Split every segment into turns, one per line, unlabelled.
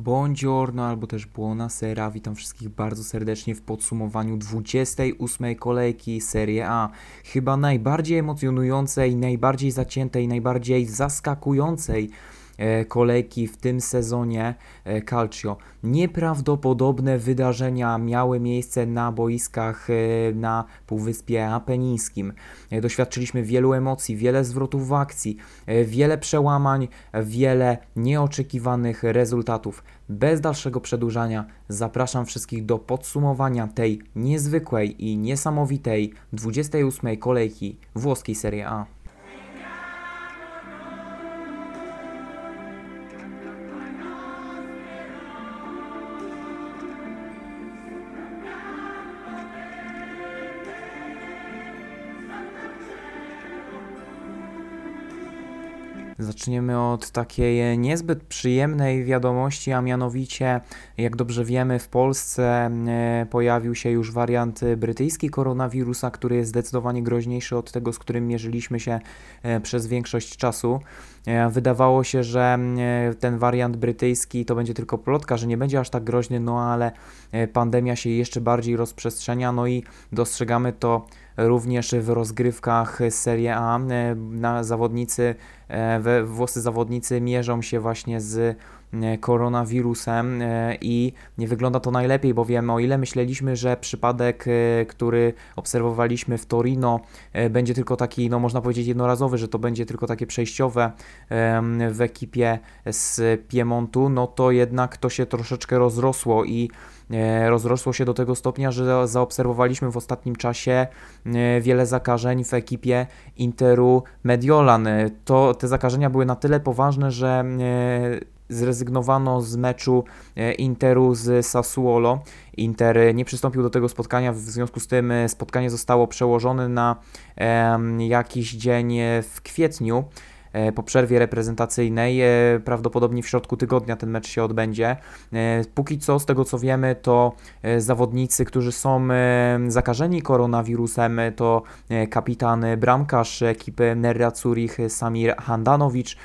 Buongiorno albo też buonasera. Witam wszystkich bardzo serdecznie w podsumowaniu 28 kolejki Serie A. Chyba najbardziej emocjonującej, najbardziej zaciętej, najbardziej zaskakującej kolejki w tym sezonie e, Calcio. Nieprawdopodobne wydarzenia miały miejsce na boiskach e, na Półwyspie Apenińskim. Doświadczyliśmy wielu emocji, wiele zwrotów w akcji, wiele przełamań, wiele nieoczekiwanych rezultatów. Bez dalszego przedłużania zapraszam wszystkich do podsumowania tej niezwykłej i niesamowitej 28 kolejki włoskiej Serie A. Zaczniemy od takiej niezbyt przyjemnej wiadomości, a mianowicie, jak dobrze wiemy, w Polsce e, pojawił się już wariant brytyjski koronawirusa, który jest zdecydowanie groźniejszy od tego, z którym mierzyliśmy się e, przez większość czasu. E, wydawało się, że ten wariant brytyjski to będzie tylko plotka, że nie będzie aż tak groźny, no ale pandemia się jeszcze bardziej rozprzestrzenia, no i dostrzegamy to również w rozgrywkach Serie A. Na zawodnicy, we, włoscy zawodnicy mierzą się właśnie z koronawirusem i nie wygląda to najlepiej, bowiem o ile myśleliśmy, że przypadek, który obserwowaliśmy w Torino będzie tylko taki, no można powiedzieć jednorazowy, że to będzie tylko takie przejściowe w ekipie z Piemontu, no to jednak to się troszeczkę rozrosło i E, rozrosło się do tego stopnia, że zaobserwowaliśmy w ostatnim czasie e, wiele zakażeń w ekipie Interu Mediolan. E, to, te zakażenia były na tyle poważne, że zrezygnowano z meczu Interu z Sassuolo. Inter nie przystąpił do tego spotkania, w związku z tym spotkanie zostało przełożone na jakiś dzień w kwietniu. E, po przerwie reprezentacyjnej. E, prawdopodobnie w środku tygodnia ten mecz się odbędzie. E, póki co, z tego co wiemy, to zawodnicy, którzy są zakażeni koronawirusem, to kapitan bramkarz ekipy Nerra Zurich Samir Handanowicz,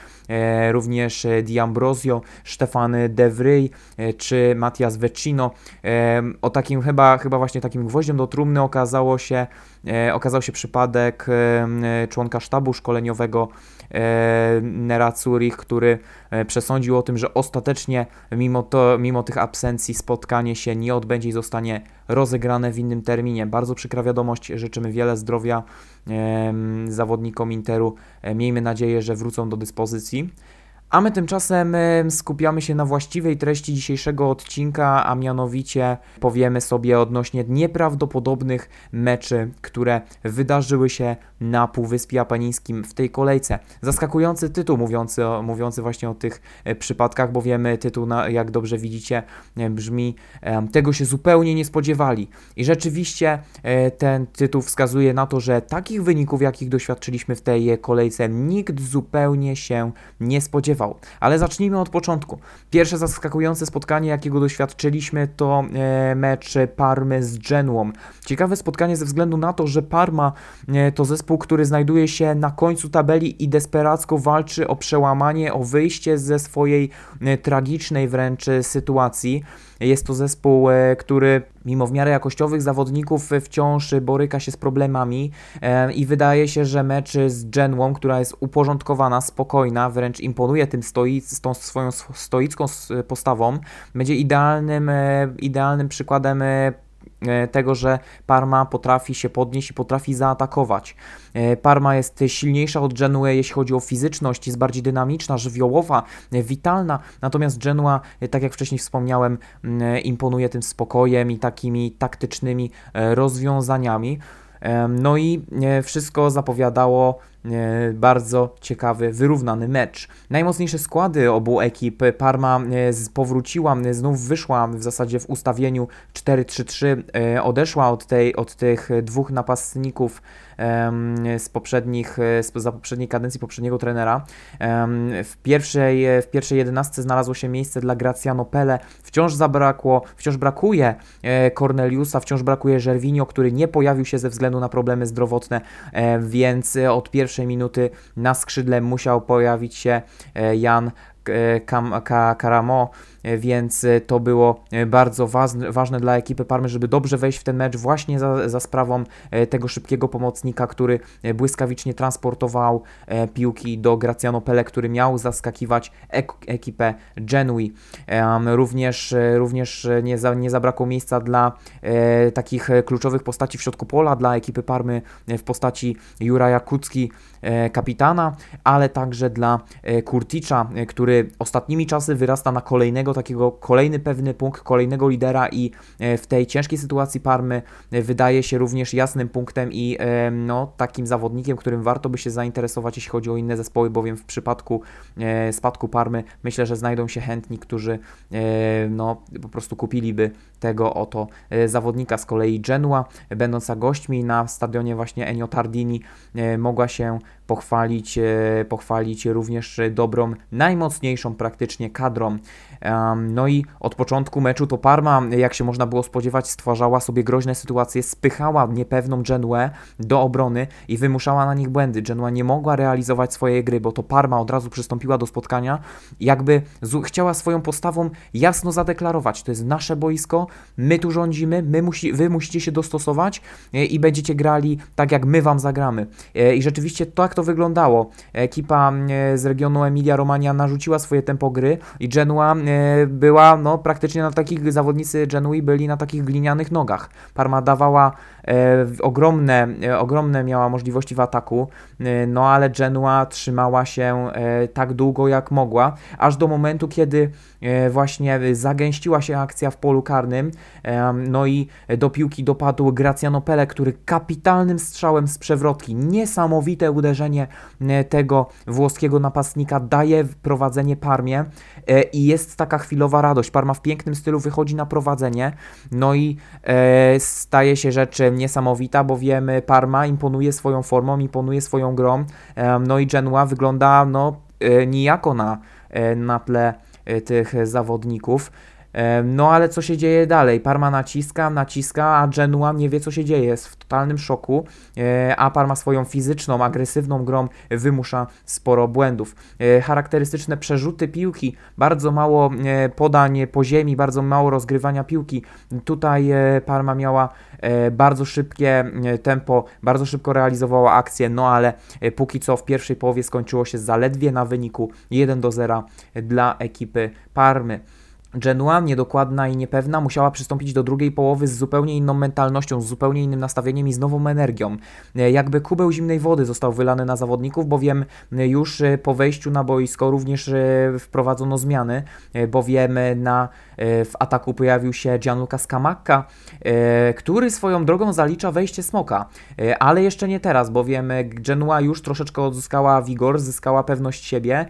również D'Ambrosio, Stefan De Vrij czy Matias Vecino. O takim chyba, chyba właśnie takim gwoździem do trumny okazało się, okazał się przypadek członka sztabu szkoleniowego E, Nera Zurich, który e, przesądził o tym, że ostatecznie mimo, to, mimo tych absencji spotkanie się nie odbędzie i zostanie rozegrane w innym terminie. Bardzo przykra wiadomość, życzymy wiele zdrowia zawodnikom Interu. E, miejmy nadzieję, że wrócą do dyspozycji. A my tymczasem skupiamy się na właściwej treści dzisiejszego odcinka, a mianowicie powiemy sobie odnośnie nieprawdopodobnych meczy, które wydarzyły się na Półwyspie Apenińskim w tej kolejce. Zaskakujący tytuł mówiący, mówiący właśnie o tych e, przypadkach, bo wiemy, tytuł, na, jak dobrze widzicie, e, brzmi tego się zupełnie nie spodziewali. I rzeczywiście e, ten tytuł wskazuje na to, że takich wyników, jakich doświadczyliśmy w tej kolejce, nikt zupełnie się nie spodziewał. Ale zacznijmy od początku. Pierwsze zaskakujące spotkanie, jakiego doświadczyliśmy, to e, mecz Parmy z Genuą. Ciekawe spotkanie ze względu na to, że Parma e, to zespół, który znajduje się na końcu tabeli i desperacko walczy o przełamanie, o wyjście ze swojej e, tragicznej wręcz sytuacji. Jest to zespół, e, który mimo w miarę jakościowych zawodników wciąż boryka się z problemami e, i wydaje się, że mecz z Genwą, która jest uporządkowana, spokojna, wręcz imponuje tym stoi, z tą swoją stoicką postawą, będzie idealnym, e, idealnym przykładem E, tego, że Parma potrafi się podnieść i potrafi zaatakować. E, Parma jest silniejsza od Genue, jeśli chodzi o fizyczność, jest bardziej dynamiczna, żywiołowa, e, witalna, natomiast Genua, tak jak wcześniej wspomniałem, imponuje tym spokojem i takimi taktycznymi rozwiązaniami. No i wszystko zapowiadało bardzo ciekawy, wyrównany mecz. Najmocniejsze składy obu ekip Parma powróciła, znów wyszła w zasadzie w ustawieniu 4-3-3, odeszła od, tej, od tych dwóch napastników z poprzednich, z, za poprzedniej kadencji poprzedniego trenera. W pierwszej, w pierwszej jedenastce znalazło się miejsce dla Graciano Pele. Wciąż zabrakło, wciąż brakuje e, Corneliusa, wciąż brakuje Żerwinio, który nie pojawił się ze względu na problemy zdrowotne, e, więc od pierwszej minuty na skrzydle musiał pojawić się e, Jan Karamo więc to było bardzo ważne, ważne dla ekipy Parmy, żeby dobrze wejść w ten mecz właśnie za, za sprawą tego szybkiego pomocnika, który błyskawicznie transportował piłki do Graziano Pele, który miał zaskakiwać ek ekipę Genui. Również, również nie, za, nie zabrakło miejsca dla takich kluczowych postaci w środku pola, dla ekipy Parmy w postaci Juraja Kucki, kapitana, ale także dla Kurticza, który ostatnimi czasy wyrasta na kolejnego takiego, kolejny pewny punkt, kolejnego lidera i w tej ciężkiej sytuacji Parmy wydaje się również jasnym punktem i no, takim zawodnikiem, którym warto by się zainteresować, jeśli chodzi o inne zespoły, bowiem w przypadku spadku Parmy myślę, że znajdą się chętni, którzy no, po prostu kupiliby tego oto zawodnika. Z kolei Genua, będąca gośćmi na stadionie właśnie Ennio Tardini, mogła się pochwalić, pochwalić również dobrą, najmocniejszą praktycznie kadrą. No i od początku meczu to Parma, jak się można było spodziewać, stwarzała sobie groźne sytuacje, spychała niepewną Genuę do obrony i wymuszała na nich błędy. Genua nie mogła realizować swojej gry, bo to Parma od razu przystąpiła do spotkania, jakby chciała swoją postawą jasno zadeklarować, to jest nasze boisko, my tu rządzimy, my musi, wy musicie się dostosować e, i będziecie grali tak, jak my wam zagramy. E, I rzeczywiście tak to wyglądało. Ekipa e, z regionu Emilia-Romagna narzuciła swoje tempo gry i Genua była no, praktycznie na takich, zawodnicy Genui byli na takich glinianych nogach. Parma dawała e, ogromne, e, ogromne miała możliwości w ataku, e, no ale Genua trzymała się e, tak długo jak mogła, aż do momentu, kiedy właśnie zagęściła się akcja w polu karnym, e, no i do piłki dopadł Graziano Pele, który kapitalnym strzałem z przewrotki, niesamowite uderzenie tego włoskiego napastnika daje prowadzenie Parmie. I jest taka chwilowa radość. Parma w pięknym stylu wychodzi na prowadzenie, no i e, staje się rzecz niesamowita, bo wiemy, Parma imponuje swoją formą, imponuje swoją grą, e, no i Genua wygląda no, e, nijako na, e, na tle e, tych zawodników. E, no ale co się dzieje dalej? Parma naciska, naciska, a Genua nie wie co się dzieje, jest w totalnym szoku, e, a Parma swoją fizyczną, agresywną grą wymusza sporo błędów. E, charakterystyczne przerzuty piłki, bardzo mało podań po ziemi, bardzo mało rozgrywania piłki. Tutaj Parma miała bardzo szybkie tempo, bardzo szybko realizowała akcję, no ale póki co w pierwszej połowie skończyło się zaledwie na wyniku 1 do 0 dla ekipy Parmy. Genua, niedokładna i niepewna, musiała przystąpić do drugiej połowy z zupełnie inną mentalnością, z zupełnie innym nastawieniem i z nową energią. E, jakby kubeł zimnej wody został wylany na zawodników, bowiem e, już e, po wejściu na boisko również wprowadzono zmiany, bowiem na, w ataku pojawił się Gianluca Scamacca, który swoją drogą zalicza wejście Smoka, ale jeszcze nie teraz, bowiem Genua już troszeczkę odzyskała wigor, zyskała pewność siebie,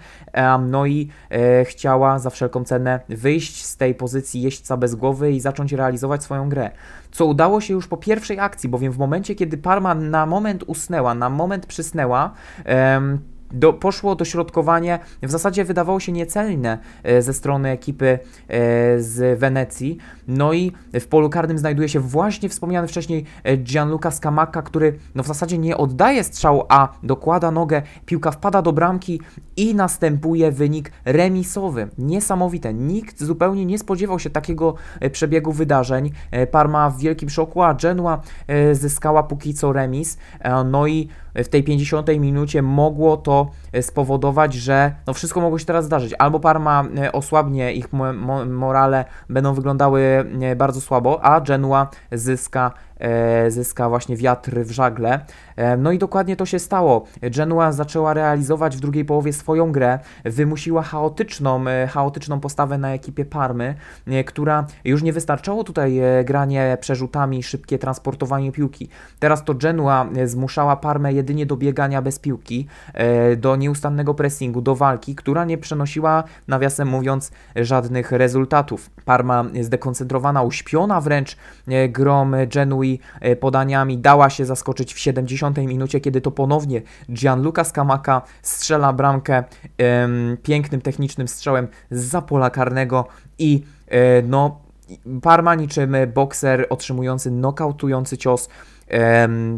no i chciała za wszelką cenę wyjść wyjść z tej pozycji jeźdźca bez głowy i zacząć realizować swoją grę. Co udało się już po pierwszej akcji, bowiem w momencie, kiedy Parma na moment usnęła, na moment przysnęła, um, do, poszło dośrodkowanie, w zasadzie wydawało się niecelne e, ze strony ekipy e, z Wenecji. No i w polu karnym znajduje się właśnie wspomniany wcześniej e, Gianluca Scamacca, który no w zasadzie nie oddaje strzału, a dokłada nogę, piłka wpada do bramki i następuje wynik remisowy. Niesamowite. Nikt zupełnie nie spodziewał się takiego przebiegu wydarzeń. Parma w wielkim szoku, a Genua zyskała póki co remis. No i w tej 50 minucie mogło to e, spowodować, że no wszystko mogło się teraz zdarzyć. Albo Parma e, osłabnie, ich morale będą wyglądały e, bardzo słabo, a Genua zyska zyska właśnie wiatr w żagle. E, no i dokładnie to się stało. Genua zaczęła realizować w drugiej połowie swoją grę, wymusiła chaotyczną, e, chaotyczną postawę na ekipie Parmy, która już nie wystarczało tutaj granie przerzutami, szybkie transportowanie piłki. Teraz to Genua zmuszała Parmę jedynie do biegania bez piłki, do nieustannego pressingu, do walki, która nie przenosiła, nawiasem mówiąc, żadnych rezultatów. Parma zdekoncentrowana, uśpiona wręcz grom Genui E, podaniami. Dała się zaskoczyć w 70 minucie, kiedy to ponownie Gianluca Scamacca strzela bramkę pięknym technicznym strzałem z pola karnego i e, no Parma niczym bokser otrzymujący nokautujący cios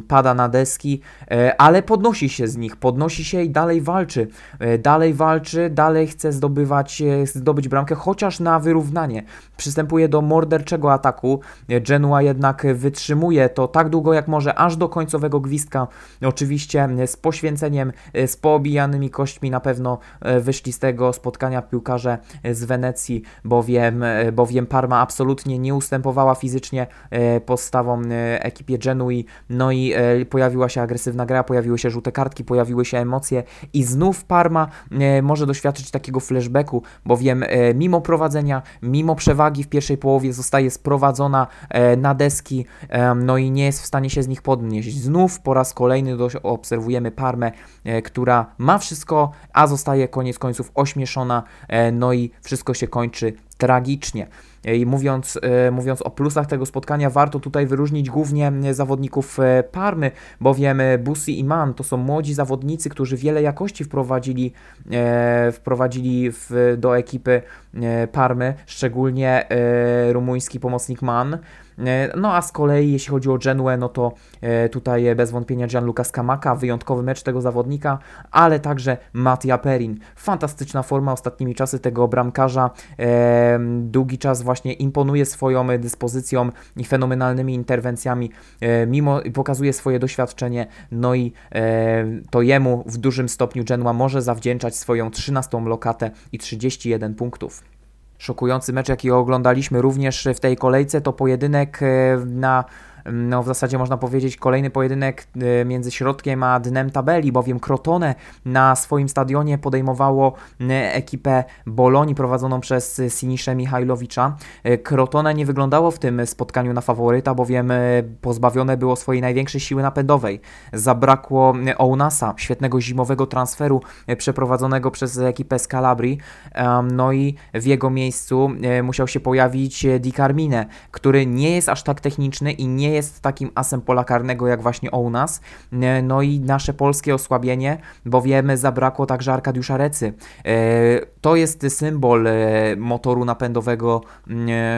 pada na deski, e, ale podnosi się z nich, podnosi się i dalej walczy. E, dalej walczy, dalej chce zdobywać, e, zdobyć bramkę, chociaż na wyrównanie. Przystępuje do morderczego ataku. Genua jednak wytrzymuje to tak długo jak może, aż do końcowego gwizdka. Oczywiście z poświęceniem, z poobijanymi kośćmi na pewno wyszli z tego spotkania piłkarze z Wenecji, bowiem, bowiem Parma absolutnie nie ustępowała fizycznie postawom ekipie Genui no i e, pojawiła się agresywna gra, pojawiły się żółte kartki, pojawiły się emocje i znów Parma e, może doświadczyć takiego flashbacku, bowiem e, mimo prowadzenia, mimo przewagi w pierwszej połowie zostaje sprowadzona e, na deski, e, no i nie jest w stanie się z nich podnieść. Znów po raz kolejny do, obserwujemy Parmę, e, która ma wszystko, a zostaje koniec końców ośmieszona, no i wszystko się kończy tragicznie. I mówiąc, e, mówiąc o plusach tego spotkania, warto tutaj wyróżnić głównie zawodników e, Parmy, bowiem Busi i Man to są młodzi zawodnicy, którzy wiele jakości wprowadzili, e, wprowadzili w, do ekipy Parmy, szczególnie rumuński pomocnik Man. E, no a z kolei jeśli chodzi o Genuę, no to e, tutaj bez wątpienia Gianluca Scamacca, wyjątkowy mecz tego zawodnika, ale także Mattia Perin. Fantastyczna forma ostatnimi czasy tego bramkarza. E, długi czas właśnie imponuje swoją dyspozycją i fenomenalnymi interwencjami, mimo pokazuje swoje doświadczenie, no i to jemu w dużym stopniu Genua może zawdzięczać swoją 13 lokatę i 31 punktów. Szokujący mecz, jaki oglądaliśmy również w tej kolejce, to pojedynek e, na no w zasadzie można powiedzieć kolejny pojedynek y, między środkiem a dnem tabeli, bowiem Crotone na swoim stadionie podejmowało y, ekipę Bolonii prowadzoną przez Sinisze Michajlowicza. Crotone nie wyglądało w tym spotkaniu na faworyta, bowiem pozbawione było swojej największej siły napędowej. Zabrakło Ounasa, świetnego zimowego transferu przeprowadzonego przez ekipę z Calabrii, no i w jego miejscu musiał się pojawić Di Carmine, który nie jest aż tak techniczny i nie jest jest takim asem pola karnego jak właśnie o nas. E, no i nasze polskie osłabienie, bo wiemy, zabrakło także Arkadiusza Recy. E, to jest symbol e, motoru napędowego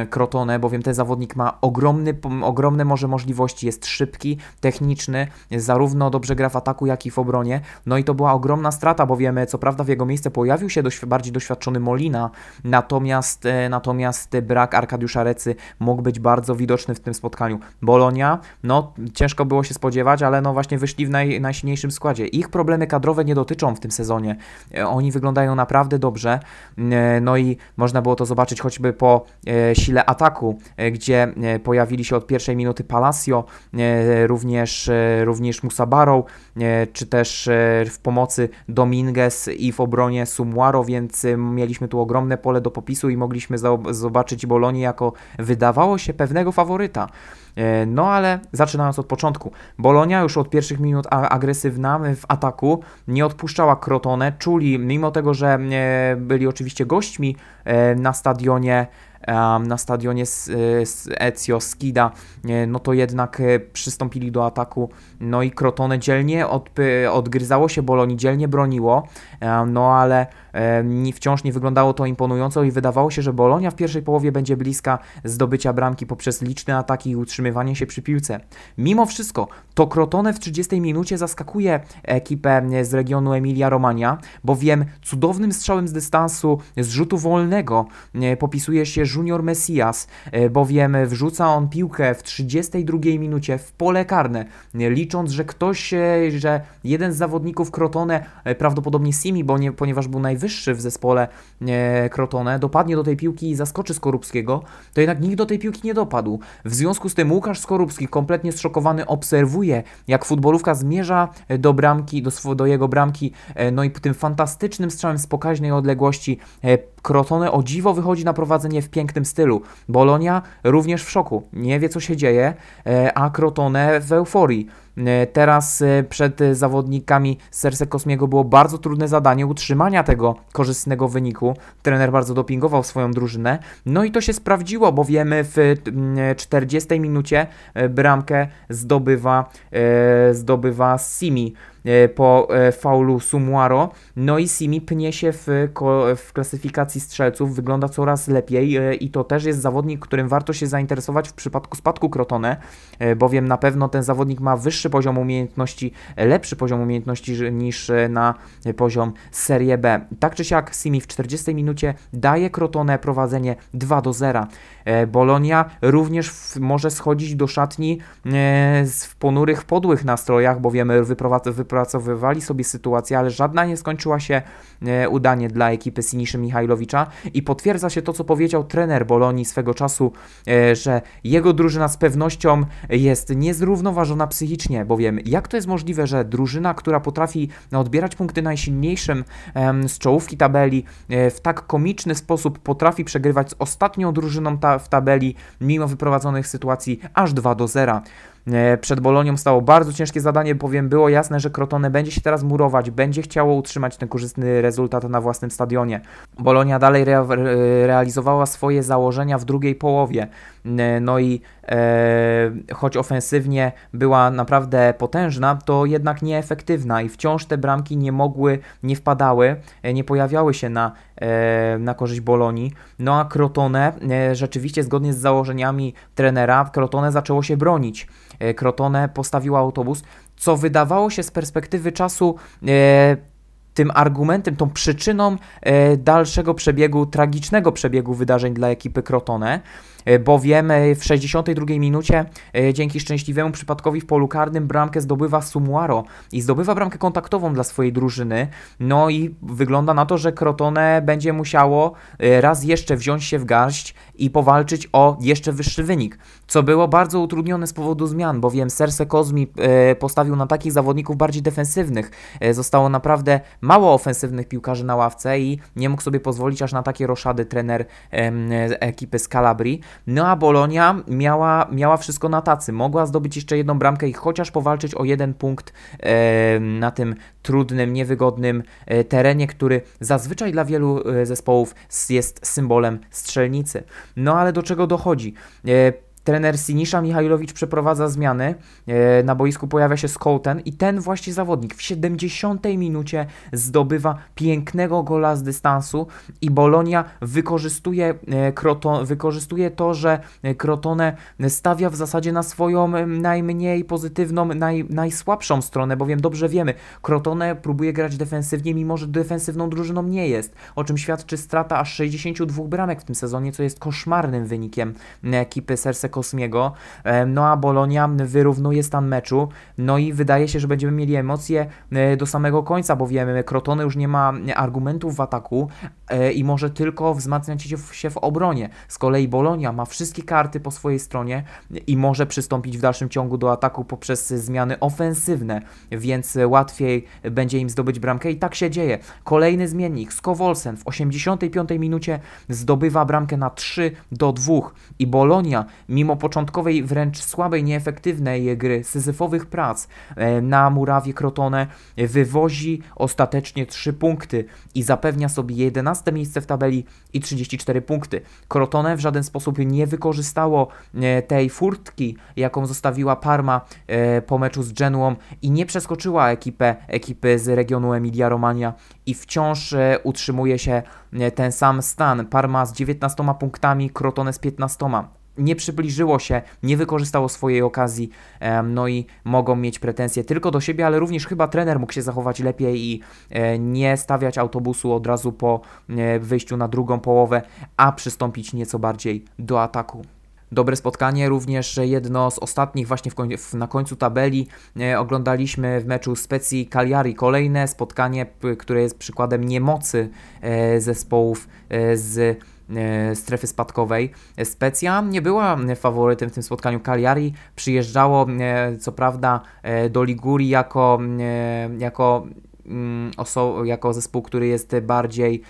Crotone, bowiem ten zawodnik ma ogromny, ogromne może możliwości, jest szybki, techniczny, zarówno dobrze gra w ataku, jak i w obronie. No i to była ogromna strata, bo wiemy, co prawda w jego miejsce pojawił się dość, bardziej doświadczony Molina, natomiast, natomiast brak Arkadiusza Recy mógł być bardzo widoczny w tym spotkaniu. Bolo Polonia, no ciężko było się spodziewać, ale no właśnie wyszli w naj, najsilniejszym składzie. Ich problemy kadrowe nie dotyczą w tym sezonie. E, oni wyglądają naprawdę dobrze, e, no i można było to zobaczyć choćby po e, sile ataku, gdzie pojawili się od pierwszej minuty Palacio, również, również Musabaro, czy też w pomocy Dominguez i w obronie Sumuaro, więc mieliśmy tu ogromne pole do popisu i mogliśmy zobaczyć Bolonię jako wydawało się pewnego faworyta. E, no ale zaczynając od początku. Bolonia już od pierwszych minut agresywna w ataku, nie odpuszczała Crotone, czuli, mimo tego, że e, byli oczywiście gośćmi e, na stadionie na stadionie Ezio Skida, no to jednak przystąpili do ataku, no i Crotone dzielnie odgryzało się Bolonii, dzielnie broniło, no ale wciąż nie wyglądało to imponująco i wydawało się, że Bolonia w pierwszej połowie będzie bliska zdobycia bramki poprzez liczne ataki i utrzymywanie się przy piłce. Mimo wszystko, to Crotone w 30 minucie zaskakuje ekipę z regionu Emilia-Romagna, bowiem cudownym strzałem z dystansu z rzutu wolnego popisuje się Junior Messias, e, bowiem wrzuca on piłkę w 32 minucie w pole karne, licząc, że ktoś, e, że jeden z zawodników Crotone, e, prawdopodobnie Simi, bo nie, ponieważ był najwyższy w zespole Crotone, dopadnie do tej piłki i zaskoczy Skorupskiego, to jednak nikt do tej piłki nie dopadł. W związku z tym Łukasz Skorupski, kompletnie zszokowany, obserwuje, jak futbolówka zmierza do bramki, do, do jego bramki, no i tym fantastycznym strzałem z pokaźnej odległości Crotone o dziwo wychodzi na prowadzenie w pięknym stylu. Bolonia również w szoku, nie wie co się dzieje, e, a Crotone w euforii. Teraz przed zawodnikami Serse Kosmiego było bardzo trudne zadanie utrzymania tego korzystnego wyniku. Trener bardzo dopingował swoją drużynę. No i to się sprawdziło, bo wiemy w 40 minucie bramkę zdobywa, zdobywa Simi. E, po e, faulu Sumuaro. No i Simi pnie się w, w klasyfikacji strzelców, wygląda coraz lepiej e, i to też jest zawodnik, którym warto się zainteresować w przypadku spadku Crotone, bowiem na pewno ten zawodnik ma wyższy poziom umiejętności, lepszy poziom umiejętności niż na poziom Serie B. Tak czy siak Simi w 40 minucie daje Crotone prowadzenie 2 do 0. Bolonia również może schodzić do szatni w ponurych, podłych nastrojach, bo wiemy, wyprowadza wypracowywali sobie sytuację, ale żadna nie skończyła się e, udanie dla ekipy Siniszy Michajlowicza i potwierdza się to, co powiedział trener Bolonii swego czasu, e, że jego drużyna z pewnością jest niezrównoważona psychicznie, bowiem jak to jest możliwe, że drużyna, która potrafi odbierać punkty najsilniejszym z czołówki tabeli e, w tak komiczny sposób potrafi przegrywać z ostatnią drużyną ta w tabeli, mimo wyprowadzonych sytuacji aż 2 do 0. Przed Bolonią stało bardzo ciężkie zadanie, bowiem było jasne, że Crotone będzie się teraz murować, będzie chciało utrzymać ten korzystny rezultat na własnym stadionie. Bolonia dalej re realizowała swoje założenia w drugiej połowie. E, no i e, choć ofensywnie była naprawdę potężna, to jednak nieefektywna i wciąż te bramki nie mogły, nie wpadały, e, nie pojawiały się na, na korzyść Bolonii. No a Crotone rzeczywiście zgodnie z założeniami trenera, Crotone zaczęło się bronić. Crotone postawiło autobus, co wydawało się z perspektywy czasu tym argumentem, tą przyczyną dalszego przebiegu, tragicznego przebiegu wydarzeń dla ekipy Crotone. E, bowiem w 62 minucie e, dzięki szczęśliwemu przypadkowi w polu karnym bramkę zdobywa Sumuaro i zdobywa bramkę kontaktową dla swojej drużyny. No i wygląda na to, że Crotone będzie musiało e, raz jeszcze wziąć się w garść i powalczyć o jeszcze wyższy wynik, co było bardzo utrudnione z powodu zmian, bowiem Serse Kozmi postawił na takich zawodników bardziej defensywnych. Zostało naprawdę mało ofensywnych piłkarzy na ławce i nie mógł sobie pozwolić aż na takie roszady trener ekipy z Calabrii. No a Bolonia miała, miała wszystko na tacy. Mogła zdobyć jeszcze jedną bramkę i chociaż powalczyć o jeden punkt e, na tym trudnym, niewygodnym e, terenie, który zazwyczaj dla wielu e, zespołów jest symbolem strzelnicy. No ale do czego dochodzi? E, trener Sinisza Michajlowicz przeprowadza zmiany. E, na boisku pojawia się Skouten i ten właśnie zawodnik w 70 minucie zdobywa pięknego gola z dystansu i Bolonia wykorzystuje, e, wykorzystuje to, że Crotone stawia w zasadzie na swoją najmniej pozytywną, naj, najsłabszą stronę, bowiem dobrze wiemy, Crotone próbuje grać defensywnie, mimo że defensywną drużyną nie jest, o czym świadczy strata aż 62 bramek w tym sezonie, co jest koszmarnym wynikiem ekipy Serse Kosmiego. E, no a Bolonia wyrównuje stan meczu. No i wydaje się, że będziemy mieli emocje e, do samego końca, bo wiemy, Krotone już nie ma argumentów w ataku e, i może tylko wzmacniać się w obronie. Z kolei Bolonia ma wszystkie karty po swojej stronie i może przystąpić w dalszym ciągu do ataku poprzez zmiany ofensywne, więc łatwiej będzie im zdobyć bramkę i tak się dzieje. Kolejny zmiennik, Skowolsen w 85 minucie zdobywa bramkę na 3 do 2 i Bolonia mimo początkowej wręcz słabej, nieefektywnej gry, syzyfowych prac e, na murawie Crotone wywozi ostatecznie 3 punkty i zapewnia sobie 11 miejsce w tabeli i 34 punkty. Crotone w żaden sposób nie wykorzystało e, tej furtki, jaką zostawiła Parma e, po meczu z Genuą i nie przeskoczyła ekipę, ekipy z regionu Emilia-Romagna i wciąż utrzymuje się ten sam stan. Parma z 19 punktami, Crotone z 15 nie przybliżyło się, nie wykorzystało swojej okazji, no i mogą mieć pretensje tylko do siebie, ale również chyba trener mógł się zachować lepiej i e, nie stawiać autobusu od razu po e, wyjściu na drugą połowę, a przystąpić nieco bardziej do ataku dobre spotkanie. Również jedno z ostatnich właśnie koń na końcu tabeli e, oglądaliśmy w meczu Specji Cagliari. Kolejne spotkanie, które jest przykładem niemocy e, zespołów e, z strefy spadkowej. Specja nie była faworytem w tym spotkaniu. Cagliari przyjeżdżało e, co prawda e, do Ligurii jako, jako oso- jako zespół, który jest bardziej,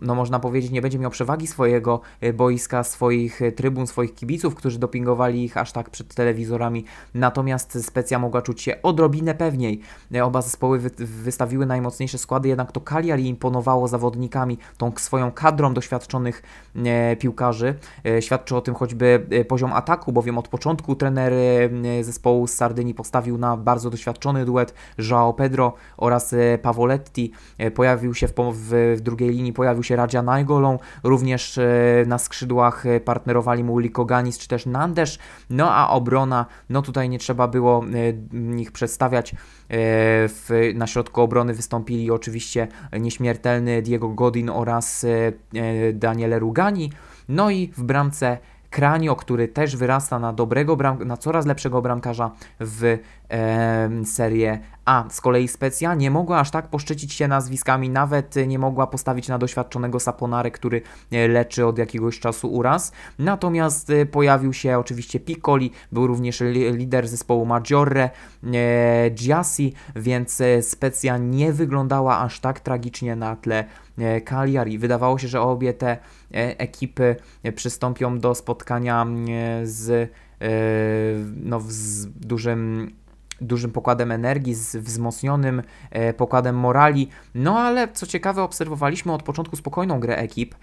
no można powiedzieć, nie będzie miał przewagi swojego boiska, swoich trybun, swoich kibiców, którzy dopingowali ich aż tak przed telewizorami. Natomiast Specja mogła czuć się odrobinę pewniej. Oba zespoły wy- wystawiły najmocniejsze składy, jednak to Cagliari imponowało zawodnikami, tą swoją kadrą doświadczonych piłkarzy. Świadczy o tym choćby poziom ataku, bowiem od początku trener zespołu z Sardynii postawił na bardzo doświadczony duet João Pedro oraz e, Pavoletti. E, pojawił się w, w, w drugiej linii, pojawił się Radzia Najgolą, również e, na skrzydłach partnerowali mu Liko Ganis czy też Nandesz, no a obrona, no tutaj nie trzeba było ich przedstawiać. W, na środku obrony wystąpili oczywiście nieśmiertelny Diego Godin oraz Daniele Rugani, no i w bramce Kranio, który też wyrasta na dobrego na coraz lepszego bramkarza w e, A. Z kolei Specja nie mogła aż tak poszczycić się nazwiskami, nawet nie mogła postawić na doświadczonego Saponare, który e, leczy od jakiegoś czasu uraz. Natomiast e, pojawił się oczywiście Piccoli, był również lider zespołu Maggiore, e, Giassi, więc e, Specja nie wyglądała aż tak tragicznie na tle Cagliari. Wydawało się, że obie te ekipy e, przystąpią do spotkania z, no, z dużym dużym pokładem energii, z wzmocnionym e, pokładem morali. No ale co ciekawe, obserwowaliśmy od początku spokojną grę ekip,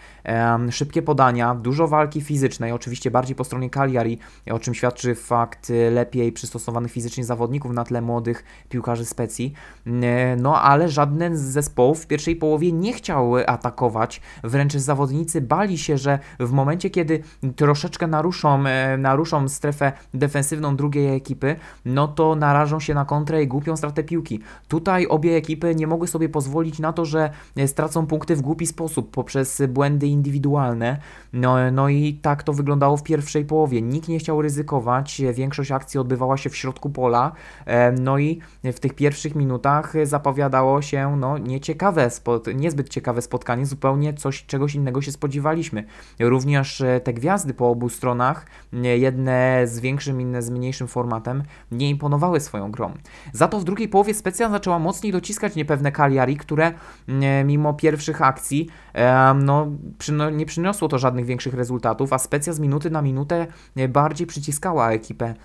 szybkie podania, dużo walki fizycznej, oczywiście bardziej po stronie Cagliari, o czym świadczy fakt lepiej przystosowanych fizycznie zawodników na tle młodych piłkarzy specji. E, no ale żaden z zespołów w pierwszej połowie nie chciał atakować, wręcz zawodnicy bali się, że w momencie, kiedy troszeczkę naruszą, e, naruszą strefę defensywną drugiej ekipy, no to na narażą się na kontrę i głupią stratę piłki. Tutaj obie ekipy nie mogły sobie pozwolić na to, że e, stracą punkty w głupi sposób poprzez błędy indywidualne. No, no i tak to wyglądało w pierwszej połowie. Nikt nie chciał ryzykować, większość akcji odbywała się w środku pola. E, no i w tych pierwszych minutach zapowiadało się no, nieciekawe, niezbyt ciekawe spotkanie, zupełnie coś, czegoś innego się spodziewaliśmy. Również e, te gwiazdy po obu stronach, jedne z większym, inne z mniejszym formatem, nie imponowały swoją swoją grą. Za to w drugiej połowie Specja zaczęła mocniej dociskać niepewne Cagliari, które mm, mimo pierwszych akcji no, nie przyniosło to żadnych większych rezultatów, a Specja z minuty na minutę e, bardziej przyciskała ekipę e,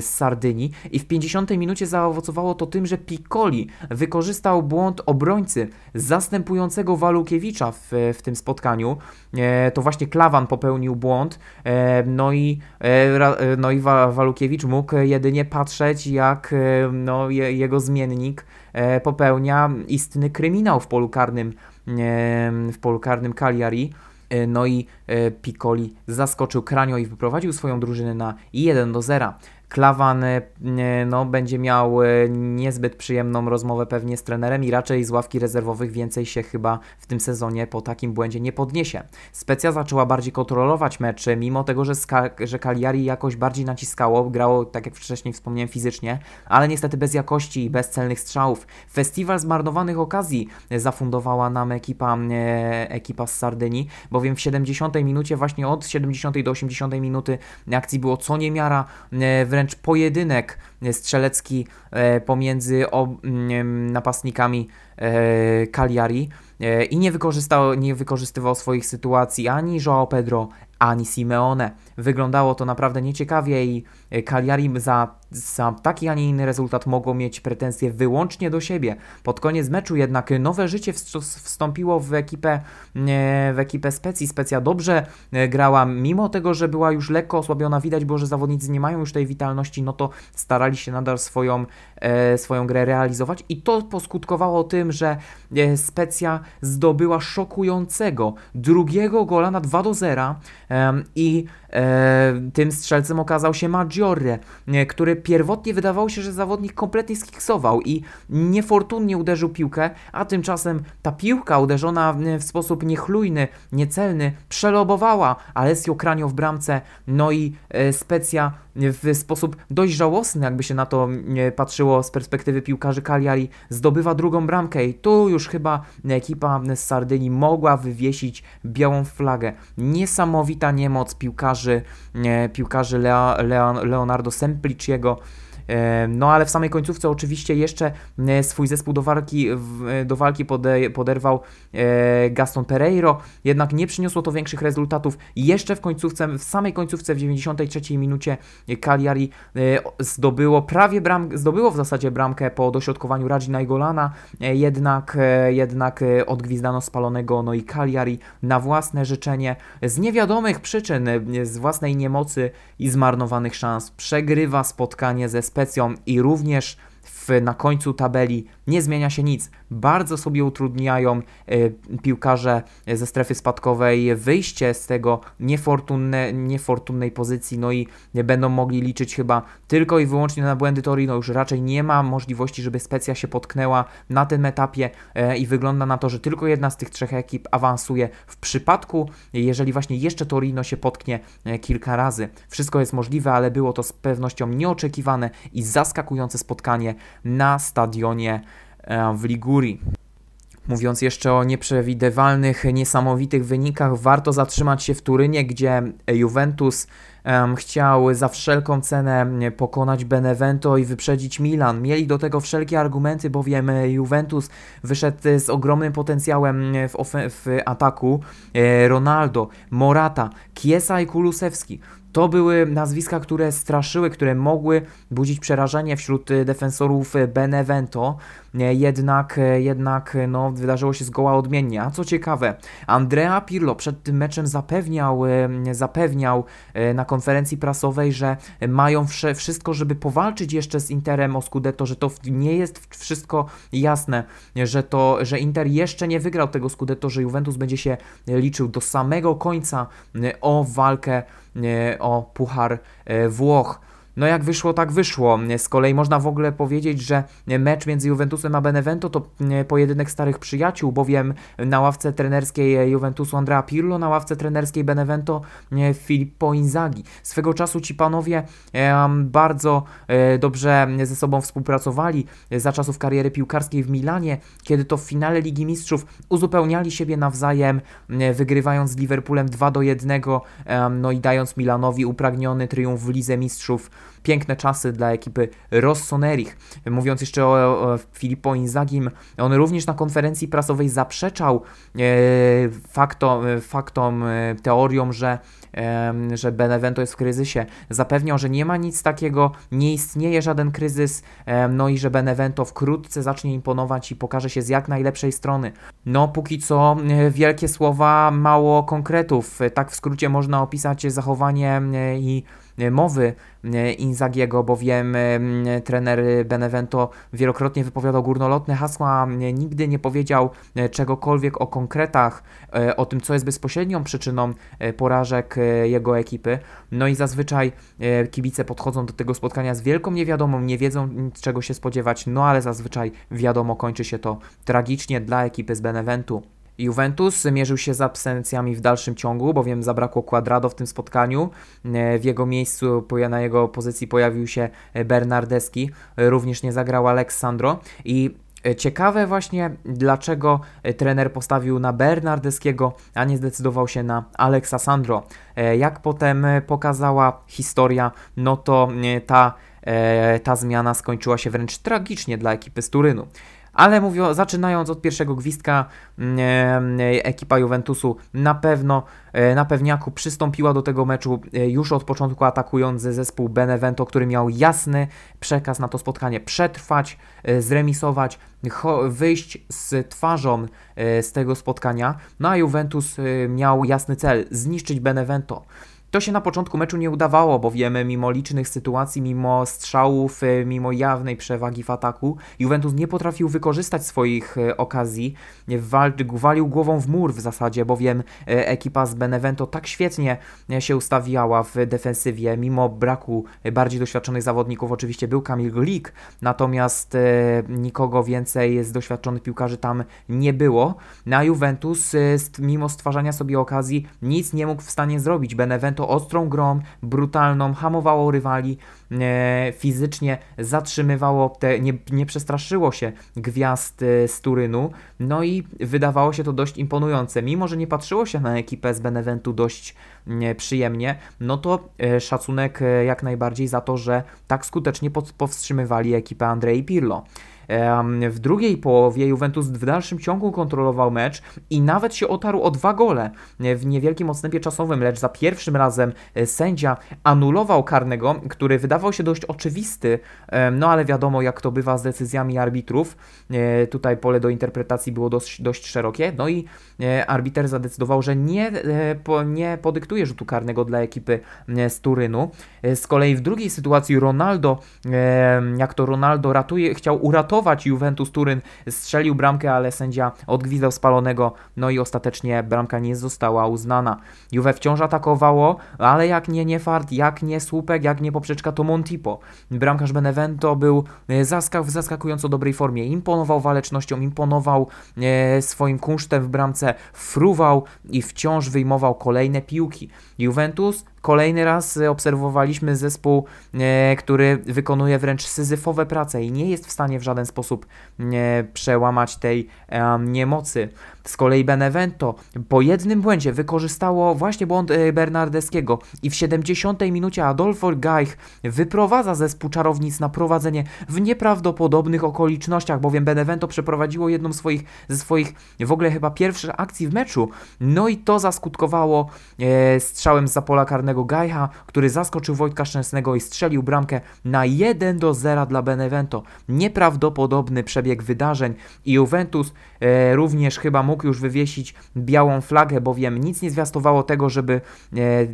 z Sardynii i w 50 minucie zaowocowało to tym, że Piccoli wykorzystał błąd obrońcy zastępującego Walukiewicza w, w tym spotkaniu. E, to właśnie Klawan popełnił błąd, no i, no i Walukiewicz mógł jedynie patrzeć, jak no, jego zmiennik popełnia istny kryminał w polu karnym w polu karnym Cagliari. E, no i e, Piccoli zaskoczył Kranio i wyprowadził swoją drużynę na 1 do 0. Klawan e, no, będzie miał e, niezbyt przyjemną rozmowę pewnie z trenerem i raczej z ławki rezerwowych więcej się chyba w tym sezonie po takim błędzie nie podniesie. Specja zaczęła bardziej kontrolować mecze, mimo tego, że, że Cagliari jakoś bardziej naciskało, grało, tak jak wcześniej wspomniałem, fizycznie, ale niestety bez jakości i bez celnych strzałów. Festiwal zmarnowanych okazji zafundowała nam ekipa, e, ekipa z Sardynii, bowiem w 70 minucie, właśnie od 70 do 80 minuty akcji było co niemiara, wręcz wręcz pojedynek strzelecki e, pomiędzy mm, napastnikami e, Cagliari e, i nie, wykorzystał, nie wykorzystywał swoich sytuacji ani João Pedro, ani Simeone. Wyglądało to naprawdę nieciekawie i Cagliari za, za taki, a nie inny rezultat mogło mieć pretensje wyłącznie do siebie. Pod koniec meczu jednak nowe życie wstąpiło w ekipę, w ekipę Specji. Specja dobrze grała, mimo tego, że była już lekko osłabiona. Widać było, że zawodnicy nie mają już tej witalności, no to starali się nadal swoją, e, swoją grę realizować i to poskutkowało tym, że e, Specja zdobyła szokującego drugiego gola na 2 do 0 i e, tym strzelcem okazał się Maggiore, który pierwotnie wydawało się, że zawodnik kompletnie skiksował i niefortunnie uderzył piłkę, a tymczasem ta piłka uderzona w sposób niechlujny, niecelny, przelobowała Alessio Kranio w bramce, no i Specja w sposób dość żałosny, jakby się na to patrzyło z perspektywy piłkarzy Cagliari, zdobywa drugą bramkę i tu już chyba ekipa z Sardynii mogła wywiesić białą flagę. Niesamowita niemoc piłkarzy, piłkarzy Leo, Leonardo Sempliciego No ale w samej końcówce oczywiście jeszcze swój zespół do walki, do walki pode, poderwał Gaston Pereiro, jednak nie przyniosło to większych rezultatów. Jeszcze w końcówce, w samej końcówce w 93 minucie Cagliari zdobyło prawie bram, zdobyło w zasadzie bramkę po dośrodkowaniu Radzina i Golana, jednak, jednak odgwizdano spalonego no i Cagliari na własne życzenie. Z niewiadomych przyczyn, z własnej niemocy i zmarnowanych szans przegrywa spotkanie ze Specją i również w, na końcu tabeli nie zmienia się nic. Bardzo sobie utrudniają y, piłkarze ze strefy spadkowej wyjście z tego niefortunne, niefortunnej pozycji, no i będą mogli liczyć chyba tylko i wyłącznie na błędy Torino. Już raczej nie ma możliwości, żeby Specja się potknęła na tym etapie y, i wygląda na to, że tylko jedna z tych trzech ekip awansuje. W przypadku, jeżeli właśnie jeszcze Torino się potknie y, kilka razy, wszystko jest możliwe, ale było to z pewnością nieoczekiwane i zaskakujące spotkanie na stadionie e, w Ligurii. Mówiąc jeszcze o nieprzewidywalnych, niesamowitych wynikach, warto zatrzymać się w Turynie, gdzie Juventus um, chciał za wszelką cenę pokonać Benevento i wyprzedzić Milan. Mieli do tego wszelkie argumenty, bowiem Juventus wyszedł z ogromnym potencjałem w, w ataku. E, Ronaldo, Morata, Kiesa i Kulusewski. To były nazwiska, które straszyły, które mogły budzić przerażenie wśród y, defensorów y, Benevento. Jednak, y, jednak no, wydarzyło się zgoła odmiennie. A co ciekawe, Andrea Pirlo przed tym meczem zapewniał, zapewniał na konferencji prasowej, że mają wszystko, żeby powalczyć jeszcze z Interem o Scudetto, że to nie jest wszystko jasne, że, to, że Inter jeszcze nie wygrał tego Scudetto, że Juventus będzie się liczył do samego końca o walkę o Puchar e, Włoch. No jak wyszło, tak wyszło. Z kolei można w ogóle powiedzieć, że mecz między Juventusem a Benevento to e, pojedynek starych przyjaciół, bowiem na ławce trenerskiej Juventusu Andrea Pirlo, na ławce trenerskiej Benevento e, Filippo Inzaghi. Swego czasu ci panowie bardzo dobrze ze sobą współpracowali za czasów kariery piłkarskiej w Milanie, kiedy to w finale Ligi Mistrzów uzupełniali siebie nawzajem, wygrywając z Liverpoolem 2 do 1, no i dając Milanowi upragniony triumf w Lidze Mistrzów piękne czasy dla ekipy Rossonerich. Mówiąc jeszcze o, o Filippo Inzagim, on również na konferencji prasowej zaprzeczał e, faktom, e, faktom e, teoriom, że że Benevento jest w kryzysie. Zapewniał, że nie ma nic takiego, nie istnieje żaden kryzys, no i że Benevento wkrótce zacznie imponować i pokaże się z jak najlepszej strony. No, póki co e, wielkie słowa, mało konkretów. Tak w skrócie można opisać zachowanie i e, mowy e, Inzagiego, bowiem trener Benevento wielokrotnie wypowiadał górnolotne hasła, nigdy nie powiedział czegokolwiek o konkretach, o tym, co jest bezpośrednią przyczyną porażek jego ekipy. No i zazwyczaj kibice podchodzą do tego spotkania z wielką niewiadomą, nie wiedzą czego się spodziewać, no ale zazwyczaj wiadomo, kończy się to tragicznie dla ekipy z Beneventu. Juventus mierzył się z absencjami w dalszym ciągu, bowiem zabrakło Quadrado w tym spotkaniu. W jego miejscu, na jego pozycji pojawił się Bernardeski, również nie zagrał Aleksandro i Ciekawe właśnie, dlaczego trener postawił na Bernardeskiego, a nie zdecydował się na Alexa Sandro. Jak potem pokazała historia, no to ta, ta zmiana skończyła się wręcz tragicznie dla ekipy z Turynu. Ale mówią, zaczynając od pierwszego gwizdka, mm, e, ekipa Juventusu na pewno e, na pewniaku przystąpiła do tego meczu e, już od początku atakując zespół Benevento, który miał jasny przekaz na to spotkanie przetrwać, zremisować, wyjść z twarzą z tego spotkania. No a Juventus miał jasny cel zniszczyć Benevento. To się na początku meczu nie udawało, bowiem mimo licznych sytuacji, mimo strzałów, e, mimo jawnej przewagi w ataku, Juventus nie potrafił wykorzystać swoich e, okazji. Walił głową w mur w zasadzie, bowiem e, ekipa z Benevento tak świetnie się ustawiała w defensywie, mimo braku bardziej doświadczonych zawodników. Oczywiście był Kamil Glik, natomiast nikogo więcej z doświadczonych piłkarzy tam nie było. Na Juventus, mimo stwarzania sobie okazji, nic nie mógł w stanie zrobić. Benevento Ostrą grą, brutalną, hamowało rywali, e, fizycznie zatrzymywało, te, nie, nie przestraszyło się gwiazd e, z Turynu, no i wydawało się to dość imponujące. Mimo, że nie patrzyło się na ekipę z Beneventu dość e, przyjemnie, no to e, szacunek e, jak najbardziej za to, że tak skutecznie pod, powstrzymywali ekipę Andrei Pirlo. W drugiej połowie Juventus w dalszym ciągu kontrolował mecz i nawet się otarł o dwa gole w niewielkim odstępie czasowym, lecz za pierwszym razem e, sędzia anulował karnego, który wydawał się dość oczywisty, no ale wiadomo jak to bywa z decyzjami arbitrów. E, tutaj pole do interpretacji było dość, dość szerokie, no i e, arbiter zadecydował, że nie, nie podyktuje rzutu karnego dla ekipy z Turynu. Z kolei w drugiej sytuacji Ronaldo, jak to Ronaldo ratuje, chciał uratować uratować Juventus Turyn, strzelił bramkę, ale sędzia odgwizdał spalonego, no i ostatecznie bramka nie została uznana. Juve wciąż atakowało, ale jak nie Niefart, jak nie Słupek, jak nie poprzeczka, to Montipo. Bramkarz Benevento był e, zaskak w zaskakująco dobrej formie, imponował walecznością, imponował e, swoim kunsztem w bramce, fruwał i wciąż wyjmował kolejne piłki. Juventus Kolejny raz obserwowaliśmy zespół, e, który wykonuje wręcz syzyfowe prace i nie jest w stanie w żaden sposób e, przełamać tej niemocy. Z kolei Benevento po jednym błędzie wykorzystało właśnie błąd e, Bernardeskiego i w 70 minucie Adolfo Gaich wyprowadza zespół czarownic na prowadzenie w nieprawdopodobnych okolicznościach, bowiem Benevento przeprowadziło jedną swoich, ze swoich w ogóle chyba pierwszych akcji w meczu, no i to zaskutkowało e, strzałem z pola karnego Gajcha, który zaskoczył Wojtka Szczęsnego i strzelił bramkę na 1 do 0 dla Benevento. Nieprawdopodobny przebieg wydarzeń i Juventus e, również chyba mógł mógł już wywiesić białą flagę, bowiem nic nie zwiastowało tego, żeby e,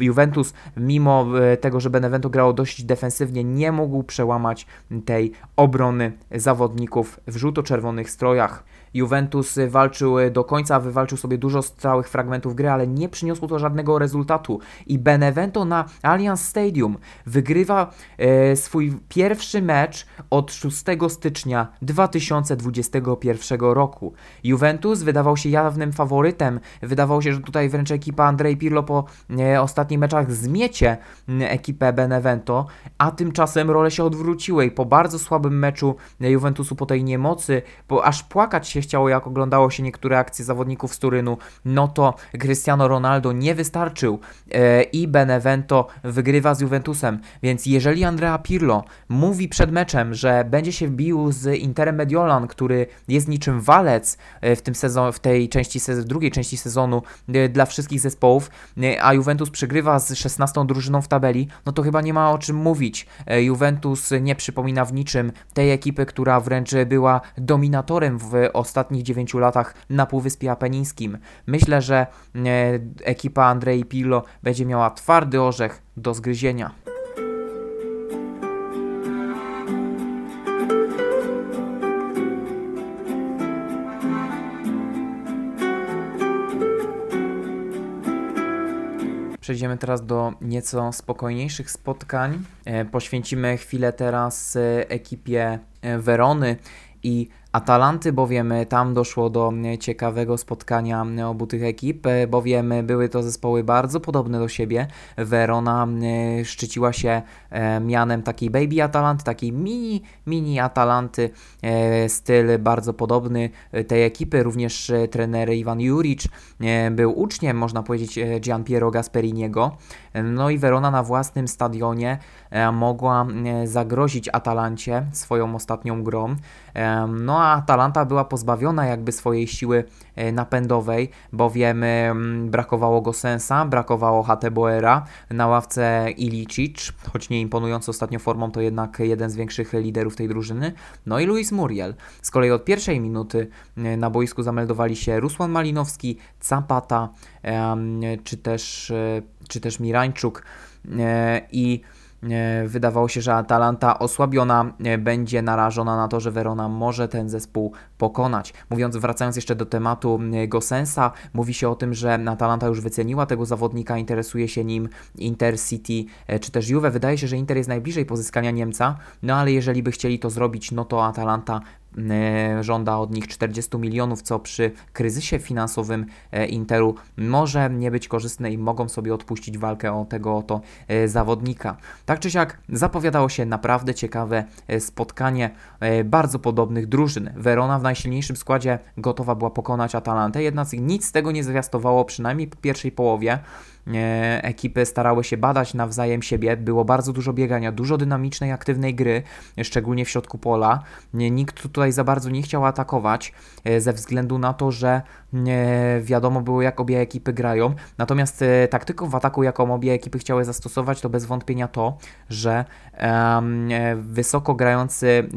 Juventus, mimo e, tego, że Benevento grało dość defensywnie, nie mógł przełamać tej obrony zawodników w żółto-czerwonych strojach. Juventus walczył do końca, wywalczył sobie dużo stałych fragmentów gry, ale nie przyniosło to żadnego rezultatu. I Benevento na Allianz Stadium wygrywa e, swój pierwszy mecz od 6 stycznia 2021 roku. Juventus wydawał się jawnym faworytem. Wydawało się, że tutaj wręcz ekipa Andrej Pirlo po e, ostatnich meczach zmiecie ekipę Benevento, a tymczasem role się odwróciły i po bardzo słabym meczu Juventusu, po tej niemocy, bo aż płakać się chciało, jak oglądało się niektóre akcje zawodników z Turynu, no to Cristiano Ronaldo nie wystarczył e, i Benevento wygrywa z Juventusem. Więc jeżeli Andrea Pirlo mówi przed meczem, że będzie się bił z Interem Mediolan, który jest niczym walec e, w tym sezonie, w tej części sezonu, drugiej części sezonu e, dla wszystkich zespołów, a Juventus przegrywa z 16 drużyną w tabeli, no to chyba nie ma o czym mówić. Juventus nie przypomina w niczym tej ekipy, która wręcz była dominatorem w ostatnim ostatnich 9 latach na Półwyspie Apenińskim. Myślę, że e, ekipa Andrei Pillo będzie miała twardy orzech do zgryzienia. Przejdziemy teraz do nieco spokojniejszych spotkań. E, poświęcimy chwilę teraz e, ekipie Werony i Atalanty, bowiem tam doszło do ciekawego spotkania obu tych ekip, bowiem były to zespoły bardzo podobne do siebie. Verona e, szczyciła się e, mianem takiej baby Atalanty, takiej mini, mini Atalanty, e, styl bardzo podobny tej ekipy, również trener Iwan Juric był uczniem, można powiedzieć, Gian Piero Gasperiniego. No i Verona na własnym stadionie mogła zagrozić Atalancie swoją ostatnią grą. No a Atalanta była pozbawiona jakby swojej siły e, napędowej, bowiem brakowało go Sensa, brakowało Hateboera, na ławce Ilicic, choć nie imponujący ostatnio formą, to jednak jeden z większych liderów tej drużyny, no i Luis Muriel. Z kolei od pierwszej minuty e, na boisku zameldowali się Rusłan Malinowski, Zapata, czy też, e, czy też Mirańczuk i E, wydawało się, że Atalanta osłabiona e, będzie narażona na to, że Verona może ten zespół pokonać. Mówiąc, wracając jeszcze do tematu e, Gosensa, mówi się o tym, że Atalanta już wyceniła tego zawodnika, interesuje się nim Intercity czy też Juve. Wydaje się, że Inter jest najbliżej pozyskania Niemca, no ale jeżeli by chcieli to zrobić, no to Atalanta żąda od nich 40 milionów, co przy kryzysie finansowym Interu może nie być korzystne i mogą sobie odpuścić walkę o tego oto zawodnika. Tak czy siak zapowiadało się naprawdę ciekawe spotkanie bardzo podobnych drużyn. Verona w najsilniejszym składzie gotowa była pokonać Atalantę, jednak nic z tego nie zwiastowało, przynajmniej po pierwszej połowie. E, ekipy starały się badać nawzajem siebie, było bardzo dużo biegania, dużo dynamicznej, aktywnej gry, szczególnie w środku pola. Nikt tutaj za bardzo nie chciał atakować, e, ze względu na to, że wiadomo było, jak obie ekipy grają. Natomiast e, taktyką w ataku, jaką obie ekipy chciały zastosować, to bez wątpienia to, że wysoko grający,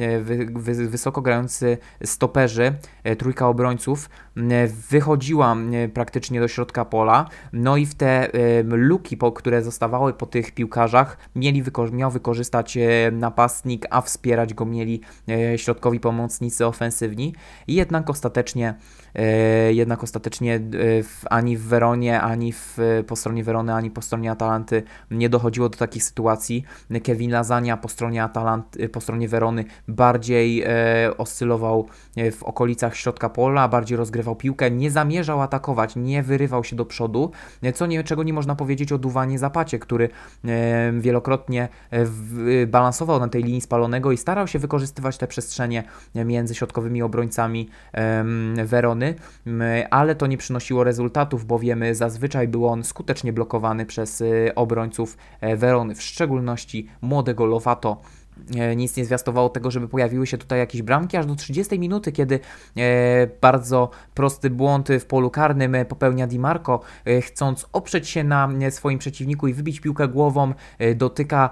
wysoko grający stoperzy, trójka obrońców, wychodziła praktycznie do środka pola, no i w te luki, które zostawały po tych piłkarzach, mieli miał wykorzystać napastnik, a wspierać go mieli e, środkowi pomocnicy ofensywni. I jednak ostatecznie, e, jednak ostatecznie e, ani w Weronie, ani w, po stronie Werony, ani po stronie Atalanty nie dochodziło do takich sytuacji. Kevin Lazania po stronie Atalanty, po stronie Werony bardziej oscylował w okolicach środka pola, bardziej rozgrywał piłkę, nie zamierzał atakować, nie wyrywał się do przodu, co nie, czego nie można powiedzieć o Duwanie Zapacie, który wielokrotnie e, balansował na tej linii spalonego i starał się wykorzystywać te przestrzenie między środkowymi obrońcami Werony, ale to nie przynosiło rezultatów, bowiem zazwyczaj był on skutecznie blokowany przez e, obrońców e, Werony, w szczególności młodego Lovato, E, nic nie zwiastowało tego, żeby pojawiły się tutaj jakieś bramki, aż do 30 minuty, kiedy e, bardzo prosty błąd w polu karnym popełnia Di Marco, e, chcąc oprzeć się na swoim przeciwniku i wybić piłkę głową, dotyka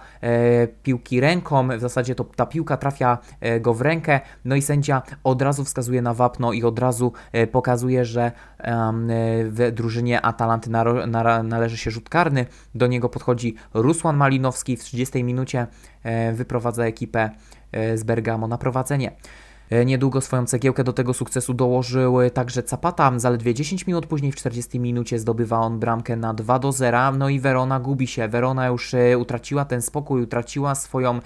piłki ręką, w zasadzie to ta piłka trafia go w rękę, no i sędzia od razu wskazuje na wapno i od razu pokazuje, że w drużynie Atalanty należy się rzut karny, do niego podchodzi Rusłan Malinowski w 30 minucie. E, wyprowadza ekipę e, z Bergamo na prowadzenie. E, niedługo swoją cegiełkę do tego sukcesu dołożył także Zapata. Zaledwie 10 minut później, w 40 minucie, zdobywa on bramkę na 2 do 0. No i Verona gubi się. Verona już utraciła ten spokój, utraciła swoją,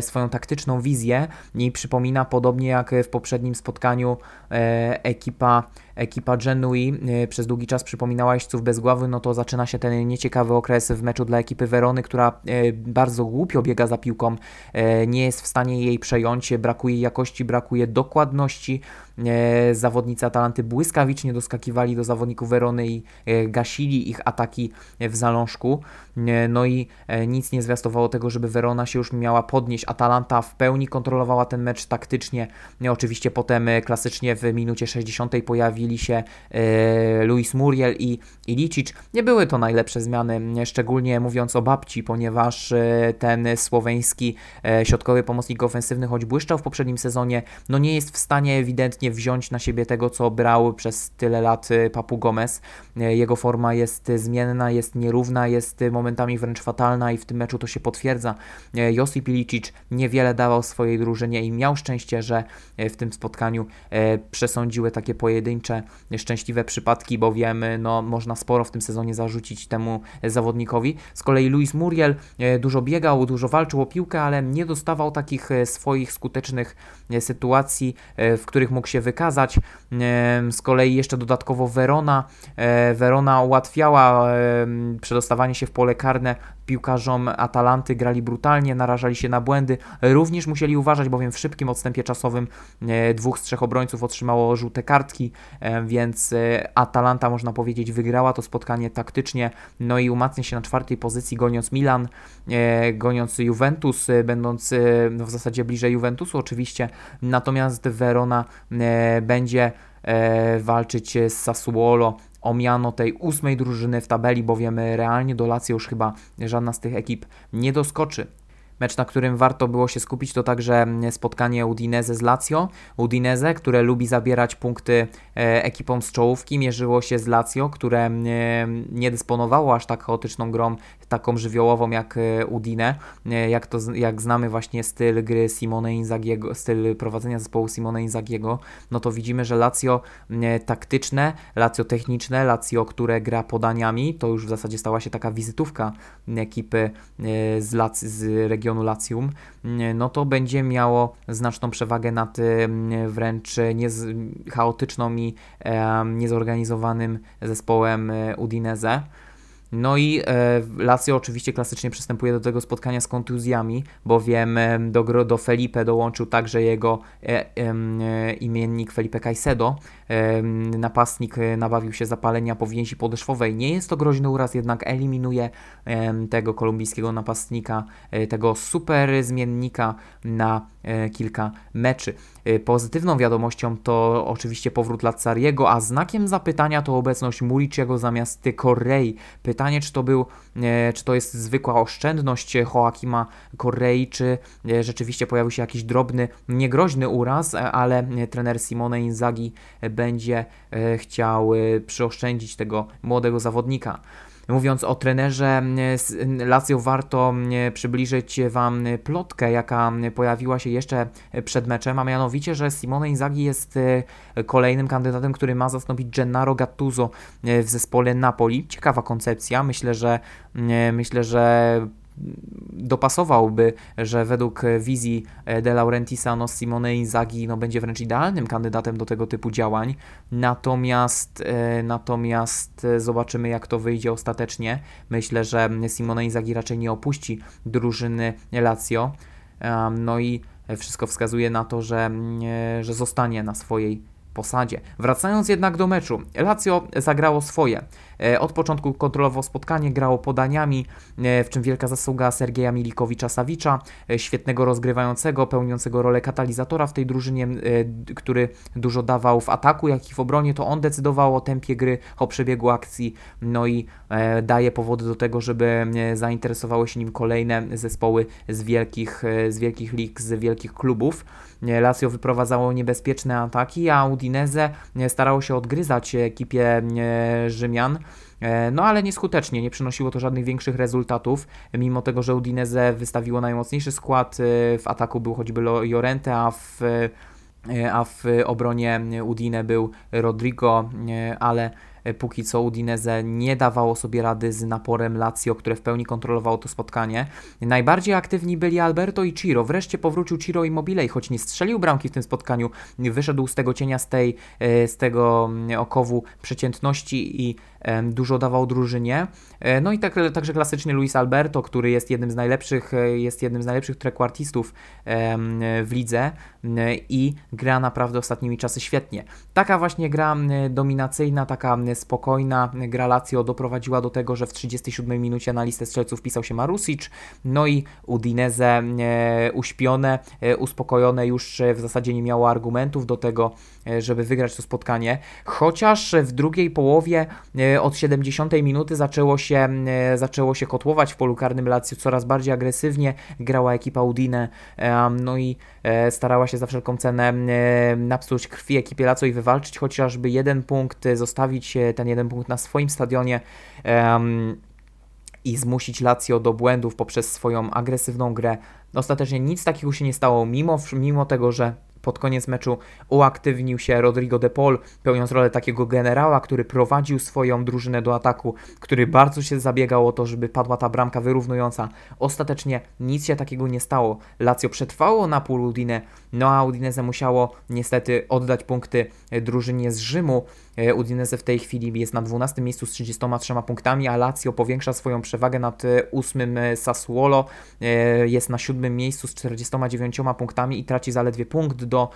swoją taktyczną wizję i przypomina, podobnie jak w poprzednim spotkaniu, ekipa ekipa Genui y, przez długi czas przypominała jeźdźców bez głowy, no to zaczyna się ten nieciekawy okres w meczu dla ekipy Werony, która y, bardzo głupio biega za piłką, y, nie jest w stanie jej przejąć, brakuje jakości, brakuje dokładności, zawodnicy Atalanty błyskawicznie doskakiwali do zawodników Werony i e, gasili ich ataki w zalążku. E, no i nic nie zwiastowało tego, żeby Verona się już miała podnieść. Atalanta w pełni kontrolowała ten mecz taktycznie. Oczywiście potem klasycznie w minucie 60 pojawili się Luis Muriel i, i Licic. Nie były to najlepsze zmiany, szczególnie mówiąc o babci, ponieważ ten słoweński środkowy pomocnik ofensywny, choć błyszczał w poprzednim sezonie, no nie jest w stanie ewidentnie wziąć na siebie tego, co brał przez tyle lat y, Papu Gomez. Y, jego forma jest zmienna, jest nierówna, jest momentami wręcz fatalna i w tym meczu to się potwierdza. Y, Josip Ilicic niewiele dawał swojej drużynie i miał szczęście, że w tym spotkaniu przesądziły takie pojedyncze, szczęśliwe przypadki, bowiem no, można sporo w tym sezonie zarzucić temu zawodnikowi. Z kolei Luis Muriel dużo biegał, dużo walczył o piłkę, ale nie dostawał takich swoich skutecznych sytuacji, w których mógł się się wykazać. Z kolei jeszcze dodatkowo Verona. E, Verona ułatwiała przedostawanie się w pole karne piłkarzom Atalanty, grali brutalnie, narażali się na błędy. Również musieli uważać, bowiem w szybkim odstępie czasowym e, dwóch z trzech obrońców otrzymało żółte kartki, e, więc Atalanta można powiedzieć wygrała to spotkanie taktycznie, no i umacnia się na czwartej pozycji goniąc Milan, goniąc Juventus, będąc w zasadzie bliżej Juventusu oczywiście, natomiast Verona będzie e, walczyć z Sassuolo o miano tej ósmej drużyny w tabeli, bowiem realnie do Lazio już chyba żadna z tych ekip nie doskoczy. Mecz, na którym warto było się skupić, to także spotkanie Udinese z Lazio. Udinese, które lubi zabierać punkty e, ekipom z czołówki, mierzyło się z Lazio, które nie dysponowało aż tak chaotyczną grą, taką żywiołową jak e, Udine. E, jak, to, jak znamy właśnie styl gry Simone Inzagiego, styl prowadzenia zespołu Simone Inzagiego, no to widzimy, że Lazio taktyczne, Lazio techniczne, Lazio, które gra podaniami, to już w zasadzie stała się taka wizytówka ekipy z, Lazio, z regionu regionu Latium, no to będzie miało znaczną przewagę nad wręcz niez, chaotyczną i niezorganizowanym zespołem Udinese. No i e, Lazio oczywiście klasycznie przystępuje do tego spotkania z kontuzjami, bowiem e, do, do Felipe dołączył także jego e, imiennik Felipe Caicedo. Napastnik nabawił się zapalenia powięzi podeszwowej. Nie jest to groźny uraz, jednak eliminuje tego kolumbijskiego napastnika, tego super zmiennika na kilka meczy. Pozytywną wiadomością to oczywiście powrót Lazzariego, a znakiem zapytania to obecność Muriciego zamiast Korei. Pytanie, czy to był, czy to jest zwykła oszczędność Joaquima Korei, czy rzeczywiście pojawił się jakiś drobny, niegroźny uraz, ale trener Simone Inzaghi będzie chciał przyoszczędzić tego młodego zawodnika. Mówiąc o trenerze Lazio, warto przybliżyć Wam plotkę, jaka pojawiła się jeszcze przed meczem, a mianowicie, że Simone Inzaghi jest e, kolejnym kandydatem, który ma zastąpić Gennaro Gattuso e, w zespole Napoli. Ciekawa koncepcja. Myślę, że myślę, że dopasowałby, że według wizji e, De Laurentisa no Simone Inzaghi no, będzie wręcz idealnym kandydatem do tego typu działań. Natomiast, e, natomiast e, zobaczymy jak to wyjdzie ostatecznie. Myślę, że Simone Inzaghi raczej nie opuści drużyny Lazio. No i wszystko wskazuje na to, że, że zostanie na swojej posadzie. Wracając jednak do meczu, Lazio zagrało swoje. E, od początku kontrolował spotkanie, grało podaniami, e, w czym wielka zasługa Sergeja Milikowicza-Sawicza, e, świetnego rozgrywającego, pełniącego rolę katalizatora w tej drużynie, który dużo dawał w ataku, jak i w obronie. To on decydował o tempie gry, o przebiegu akcji, no i daje powody do tego, żeby zainteresowały się nim kolejne zespoły z wielkich, z wielkich lig, z wielkich klubów. Lazio wyprowadzało niebezpieczne ataki, a Udinese starało się odgryzać ekipie Rzymian. E, no ale nieskutecznie, nie przynosiło to żadnych większych rezultatów, mimo tego, że Udinese wystawiło najmocniejszy skład, e, w ataku był choćby Llorente, a w, e, a w obronie Udine był Rodrigo, ale póki co Udinese nie dawało sobie rady z naporem Lazio, które w pełni kontrolowało to spotkanie. Najbardziej aktywni byli Alberto i Ciro. Wreszcie powrócił Ciro Immobile, choć nie strzelił bramki w tym spotkaniu, wyszedł z tego cienia, z, tej, e, z tego mm, okowu przeciętności i dużo dawał drużynie. E, no i tak, także klasycznie Luis Alberto, który jest jednym z najlepszych, jest jednym z najlepszych trekwartistów w lidze i gra naprawdę ostatnimi czasy świetnie. Taka właśnie gra dominacyjna, taka spokojna. Gra Lazio doprowadziła do tego, że w 37 minucie na listę strzelców pisał się Marusic, no i Udinese e, uśpione, e, uspokojone już w zasadzie nie miało argumentów do tego, e, żeby wygrać to spotkanie, chociaż w drugiej połowie od 70 minuty zaczęło się, zaczęło się kotłować w polu karnym. Lazio coraz bardziej agresywnie, grała ekipa Udine, no i starała się za wszelką cenę napsuć krwi ekipie Lazio i wywalczyć chociażby jeden punkt, zostawić ten jeden punkt na swoim stadionie. I zmusić Lazio do błędów poprzez swoją agresywną grę. Ostatecznie nic takiego się nie stało, mimo, mimo tego, że pod koniec meczu uaktywnił się Rodrigo de Paul, pełniąc rolę takiego generała, który prowadził swoją drużynę do ataku, który bardzo się zabiegał o to, żeby padła ta bramka wyrównująca. Ostatecznie nic się takiego nie stało. Lazio przetrwało na pół Udine, no a Udinese musiało niestety oddać punkty drużynie z Rzymu. E, Udinese w tej chwili jest na 12 miejscu z 33 punktami, a Lazio powiększa swoją przewagę nad 8 e, Sassuolo, e, jest na 7 miejscu z 49 punktami i traci zaledwie punkt do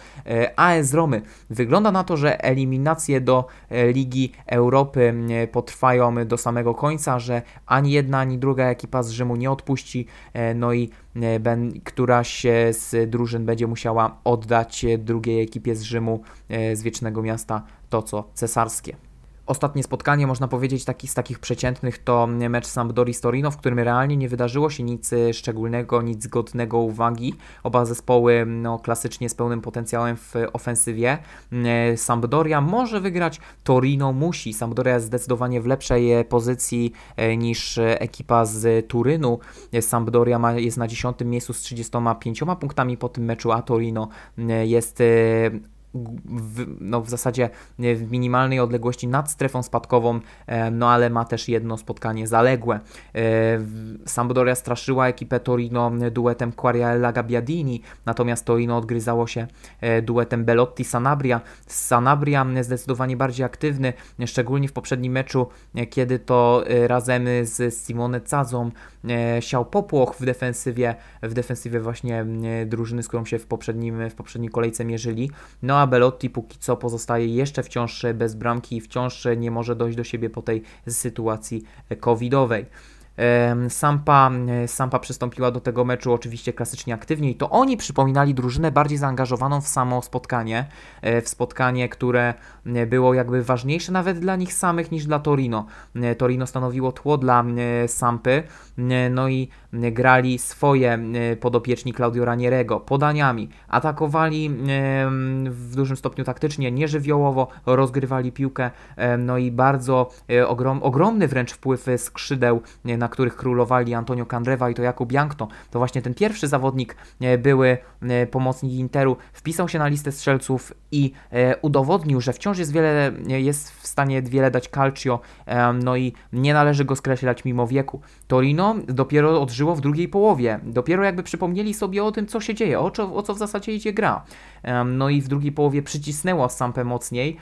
AS Romy. Wygląda na to, że eliminacje do Ligi Europy potrwają do samego końca, że ani jedna, ani druga ekipa z Rzymu nie odpuści, no i ben, któraś z drużyn będzie musiała oddać drugiej ekipie z Rzymu, z Wiecznego Miasta, to co cesarskie. Ostatnie spotkanie, można powiedzieć, taki, z takich przeciętnych to mecz Sampdori Torino, w którym realnie nie wydarzyło się nic szczególnego, nic godnego uwagi. Oba zespoły no, klasycznie z pełnym potencjałem w ofensywie. Sampdoria może wygrać, Torino musi. Sampdoria jest zdecydowanie w lepszej pozycji e, niż ekipa z Turynu. Sampdoria ma, jest na 10 miejscu z 35 punktami po tym meczu, a Torino jest w, no w zasadzie w minimalnej odległości nad strefą spadkową, no ale ma też jedno spotkanie zaległe. Sampdoria straszyła ekipę Torino duetem Quariella Gabbiadini, natomiast Torino odgryzało się duetem Belotti-Sanabria. Sanabria zdecydowanie bardziej aktywny, szczególnie w poprzednim meczu, kiedy to razem z Simone Cazą siał popłoch w defensywie, w defensywie właśnie drużyny, z którą się w, poprzednim, w poprzedniej kolejce mierzyli. No a Belotti póki co pozostaje jeszcze wciąż bez bramki i wciąż nie może dojść do siebie po tej sytuacji covidowej. Sampa, e, Sampa przystąpiła do tego meczu oczywiście klasycznie aktywnie i to oni przypominali drużynę bardziej zaangażowaną w samo spotkanie, e, w spotkanie, które e, było jakby ważniejsze nawet dla nich samych niż dla Torino. Torino stanowiło tło dla Sampy, no i grali swoje podopieczni Claudio Ranierego podaniami, atakowali w dużym stopniu taktycznie, nieżywiołowo, rozgrywali piłkę, no i bardzo ogrom, ogromny wręcz wpływ skrzydeł na na których królowali Antonio Candreva i to Jakub Jankto, to właśnie ten pierwszy zawodnik, e, były pomocnik Interu, wpisał się na listę strzelców i e, udowodnił, że wciąż jest wiele, jest w stanie wiele dać Calcio, no i nie należy go skreślać mimo wieku. Torino dopiero odżyło w drugiej połowie, dopiero jakby przypomnieli sobie o tym, co się dzieje, o co, o co w zasadzie idzie gra. No i w drugiej połowie przycisnęło Sampę mocniej,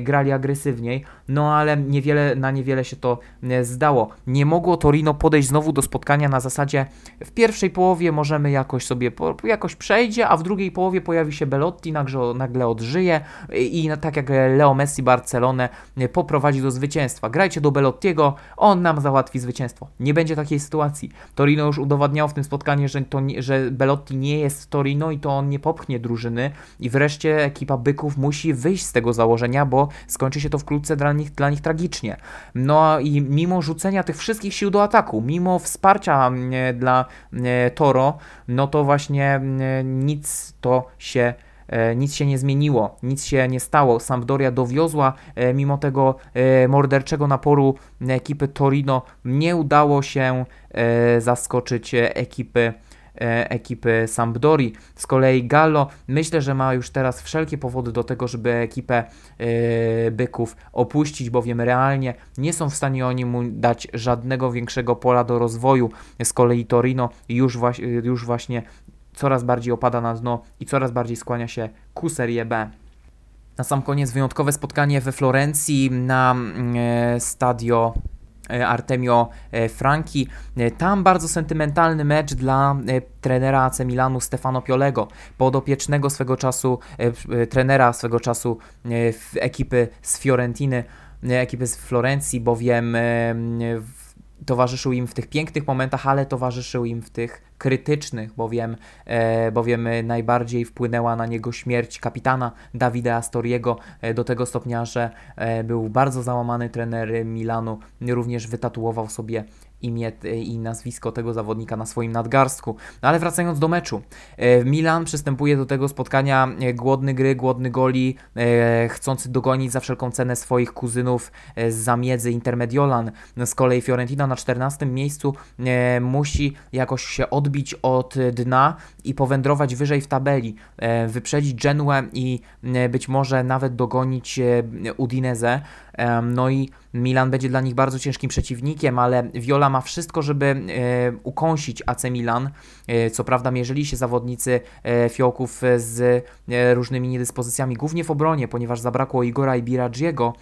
grali agresywniej, no ale niewiele, na niewiele się to zdało. Nie mogło Torino podejść znowu do spotkania na zasadzie w pierwszej połowie możemy jakoś sobie, jakoś przejdzie, a w drugiej połowie pojawi się Belotti, nagle, nagle odżyje i tak jak Leo Messi Barcelonę poprowadzi do zwycięstwa. Grajcie do Belottiego, on nam załatwi zwycięstwo. Nie będzie takiej sytuacji. Torino już udowadniało w tym spotkaniu, że, to, że Belotti nie jest Torino i to on nie popchnie drużyny i wreszcie ekipa Byków musi wyjść z tego założenia, bo skończy się to wkrótce dla nich, dla nich tragicznie. No i mimo rzucenia tych wszystkich sił do ataku, mimo wsparcia mm, dla mm, Toro, no to właśnie mm, nic to się e, nic się nie zmieniło, nic się nie stało. Sampdoria dowiozła e, mimo tego e, morderczego naporu ekipy Torino. Nie udało się zaskoczyć ekipy ekipy Sampdori. Z kolei Gallo myślę, że ma już teraz wszelkie powody do tego, żeby ekipę byków opuścić, bowiem realnie nie są w stanie oni mu dać żadnego większego pola do rozwoju. Z kolei Torino już, już właśnie coraz bardziej opada na dno i coraz bardziej skłania się ku Serie B. Na sam koniec wyjątkowe spotkanie we Florencji na mm, e, stadio E, Artemio e, Franchi. E, tam bardzo sentymentalny mecz dla trenera AC Milanu Stefano Piolego, podopiecznego swego czasu, trenera swego czasu ekipy z Fiorentiny, ekipy z Florencji, bowiem towarzyszył im w tych pięknych momentach, ale towarzyszył im w tych krytycznych, bowiem, e, bowiem najbardziej wpłynęła na niego śmierć kapitana Davida Astoriego. E, do tego stopnia, że e, był bardzo załamany trener Milanu, również wytatuował sobie imię i nazwisko tego zawodnika na swoim nadgarstku. No ale wracając do meczu. E, Milan przystępuje do tego spotkania e, głodny gry, głodny goli, e, chcący dogonić za wszelką cenę swoich kuzynów z zamiedzy Intermediolan. Z kolei Fiorentina na 14 miejscu musi jakoś się odbić od dna i powędrować wyżej w tabeli, wyprzedzić Genuę i być może nawet dogonić Udinese. No i Milan będzie dla nich bardzo ciężkim przeciwnikiem, ale Viola ma wszystko, żeby e, ukąsić AC Milan. E, co prawda mierzyli się zawodnicy e, Fiołków z różnymi niedyspozycjami, głównie w obronie, ponieważ zabrakło Igora i Biragiego.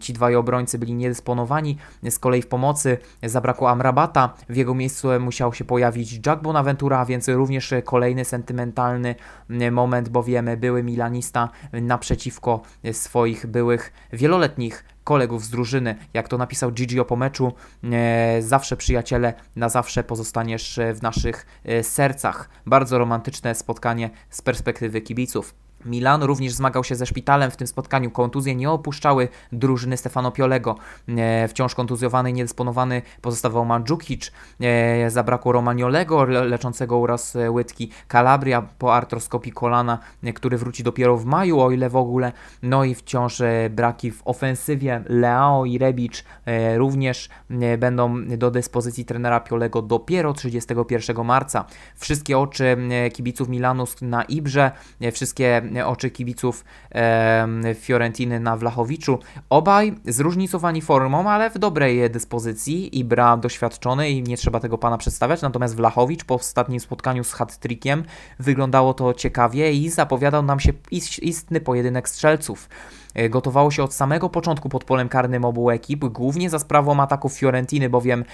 Ci dwaj obrońcy byli niedysponowani. Z kolei w pomocy zabrakło Amrabata. W jego miejscu musiał się pojawić Jack Bonaventura, więc również kolejny sentymentalny moment, bowiem były Milanista naprzeciwko swoich byłych wieloletnich kolegów z drużyny. Jak to napisał Gigi po meczu, e, zawsze przyjaciele, na zawsze pozostaniesz w naszych e, sercach. Bardzo romantyczne spotkanie z perspektywy kibiców. Milan również zmagał się ze szpitalem w tym spotkaniu. Kontuzje nie opuszczały drużyny Stefano Piolego. E, wciąż kontuzjowany, niedysponowany pozostawał Mandzukic. E, zabrakło Romagnolego leczącego uraz e, łydki. Calabria po artroskopii kolana, który wróci dopiero w maju, o ile w ogóle. No i wciąż braki w ofensywie. Leao i Rebic również będą do dyspozycji trenera Piolego dopiero 31 marca. Wszystkie oczy kibiców Milanu na Ibrze, wszystkie oczy kibiców Fiorentiny na Wlachowiczu. Obaj zróżnicowani formą, ale w dobrej dyspozycji. Ibra doświadczony i nie trzeba tego pana przedstawiać, natomiast Wlachowicz po ostatnim spotkaniu z hat-trickiem wyglądało to ciekawie i zapowiadał nam się istny pojedynek strzelców. E, gotowało się od samego początku pod polem karnym obu ekip, głównie za sprawą ataków Fiorentiny, bowiem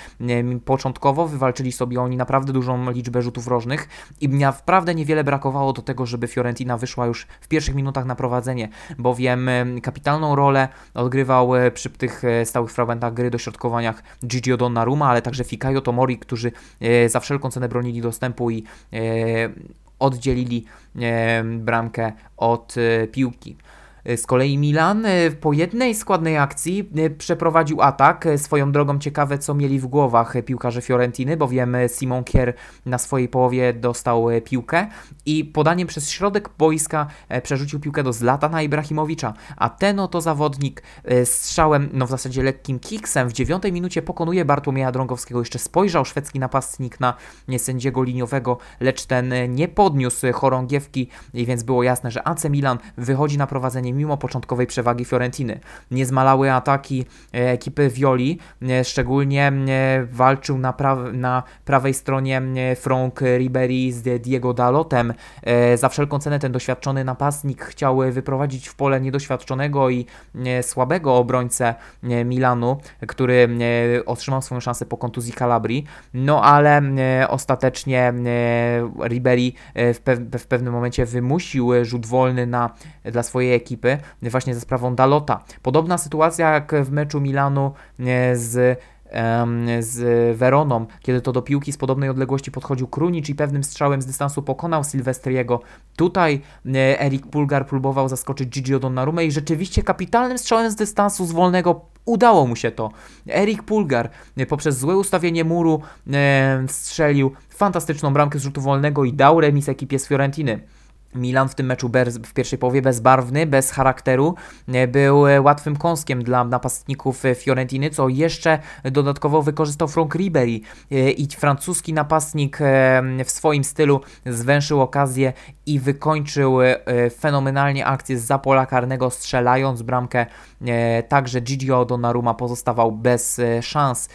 początkowo wywalczyli sobie oni naprawdę dużą liczbę rzutów rożnych i naprawdę niewiele brakowało do tego, żeby Fiorentina wyszła już w pierwszych minutach na prowadzenie, bowiem kapitalną rolę odgrywał e, przy tych e, stałych fragmentach gry, dośrodkowaniach Gigi Donnarumma, ale także Fikayo Tomori, którzy za wszelką cenę bronili dostępu i oddzielili bramkę od piłki. Z kolei Milan e, po jednej składnej akcji e, przeprowadził atak. E, swoją drogą ciekawe, co mieli w głowach piłkarze Fiorentiny, bowiem Simon Kier na swojej połowie dostał piłkę i podaniem przez środek boiska przerzucił piłkę do Zlatana Ibrahimowicza, a ten oto zawodnik strzałem, no w zasadzie lekkim kiksem w dziewiątej minucie pokonuje Bartłomieja Drągowskiego. Jeszcze spojrzał szwedzki napastnik na sędziego liniowego, lecz ten nie podniósł chorągiewki, więc było jasne, że AC Milan wychodzi na prowadzenie mimo początkowej przewagi Fiorentiny. Nie zmalały ataki e, ekipy Violi, e, szczególnie e, walczył na, pra na prawej stronie Frank Ribery z Diego Dalotem. Za wszelką cenę ten doświadczony napastnik chciał wyprowadzić w pole niedoświadczonego i słabego obrońcę Milanu, który otrzymał swoją szansę po kontuzji Calabrii, no ale ostatecznie Ribery w, pe w pewnym momencie wymusił rzut wolny na, dla swojej ekipy ekipy właśnie ze sprawą Dalota. Podobna sytuacja jak w meczu Milanu e, z z Veroną, kiedy to do piłki z podobnej odległości podchodził Krunic i pewnym strzałem z dystansu pokonał Silvestriego. Tutaj e, Erik Pulgar próbował zaskoczyć Gigi Donnarumma i rzeczywiście kapitalnym strzałem z dystansu z wolnego udało mu się to. Erik Pulgar e, poprzez złe ustawienie muru strzelił fantastyczną bramkę z rzutu wolnego i dał remis ekipie z Fiorentiny. Milan w tym meczu bez, w pierwszej połowie bezbarwny, bez charakteru, e, był e, łatwym kąskiem dla napastników e, Fiorentiny, co jeszcze dodatkowo wykorzystał Frank Ribery i francuski napastnik w swoim stylu zwęszył okazję i wykończył fenomenalnie akcję z pola karnego, strzelając bramkę. Także Gigi Donnarumma pozostawał bez szans,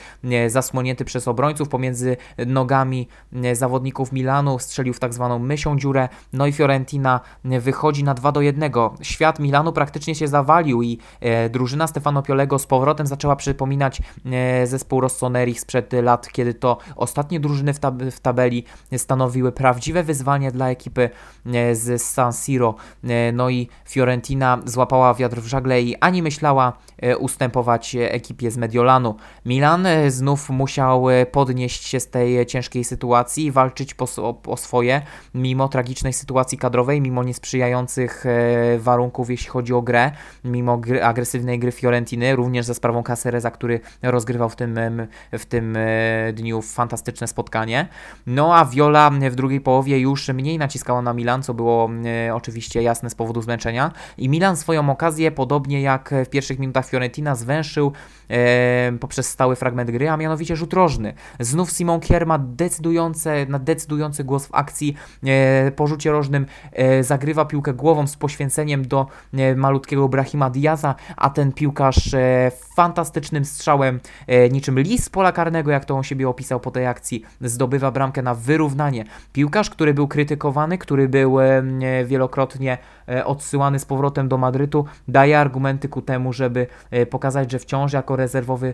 zasłonięty przez obrońców pomiędzy nogami zawodników Milanu, strzelił w tak zwaną mysią dziurę, no i Fiorentina Fiorentina wychodzi na 2 do 1. Świat Milanu praktycznie się zawalił i e, drużyna Stefano Piolego z powrotem zaczęła przypominać e, zespół Rossoneri sprzed lat, kiedy to ostatnie drużyny w, tab w tabeli stanowiły prawdziwe wyzwanie dla ekipy e, z San Siro. E, no i Fiorentina złapała wiatr w żagle i ani myślała e, ustępować ekipie z Mediolanu. Milan e, znów musiał podnieść się z tej ciężkiej sytuacji i walczyć o, o swoje, mimo tragicznej sytuacji kadrowej kadrowej, mimo niesprzyjających e, warunków, jeśli chodzi o grę, mimo gry, agresywnej gry Fiorentiny, również za sprawą Cacereza, który rozgrywał w tym, w tym e, dniu fantastyczne spotkanie. No a Viola w drugiej połowie już mniej naciskała na Milan, co było e, oczywiście jasne z powodu zmęczenia. I Milan swoją okazję, podobnie jak w pierwszych minutach Fiorentina, zwęszył poprzez stały fragment gry, a mianowicie rzut rożny. Znów Simon Kier ma decydujące, decydujący głos w akcji po rzucie rożnym zagrywa piłkę głową z poświęceniem do e, malutkiego Brahima Diaza, a ten piłkarz e, fantastycznym strzałem, niczym lis pola karnego, jak to on siebie opisał po tej akcji, zdobywa bramkę na wyrównanie. Piłkarz, który był krytykowany, który był wielokrotnie odsyłany z powrotem do Madrytu, daje argumenty ku temu, żeby pokazać, że wciąż jako rezerwowy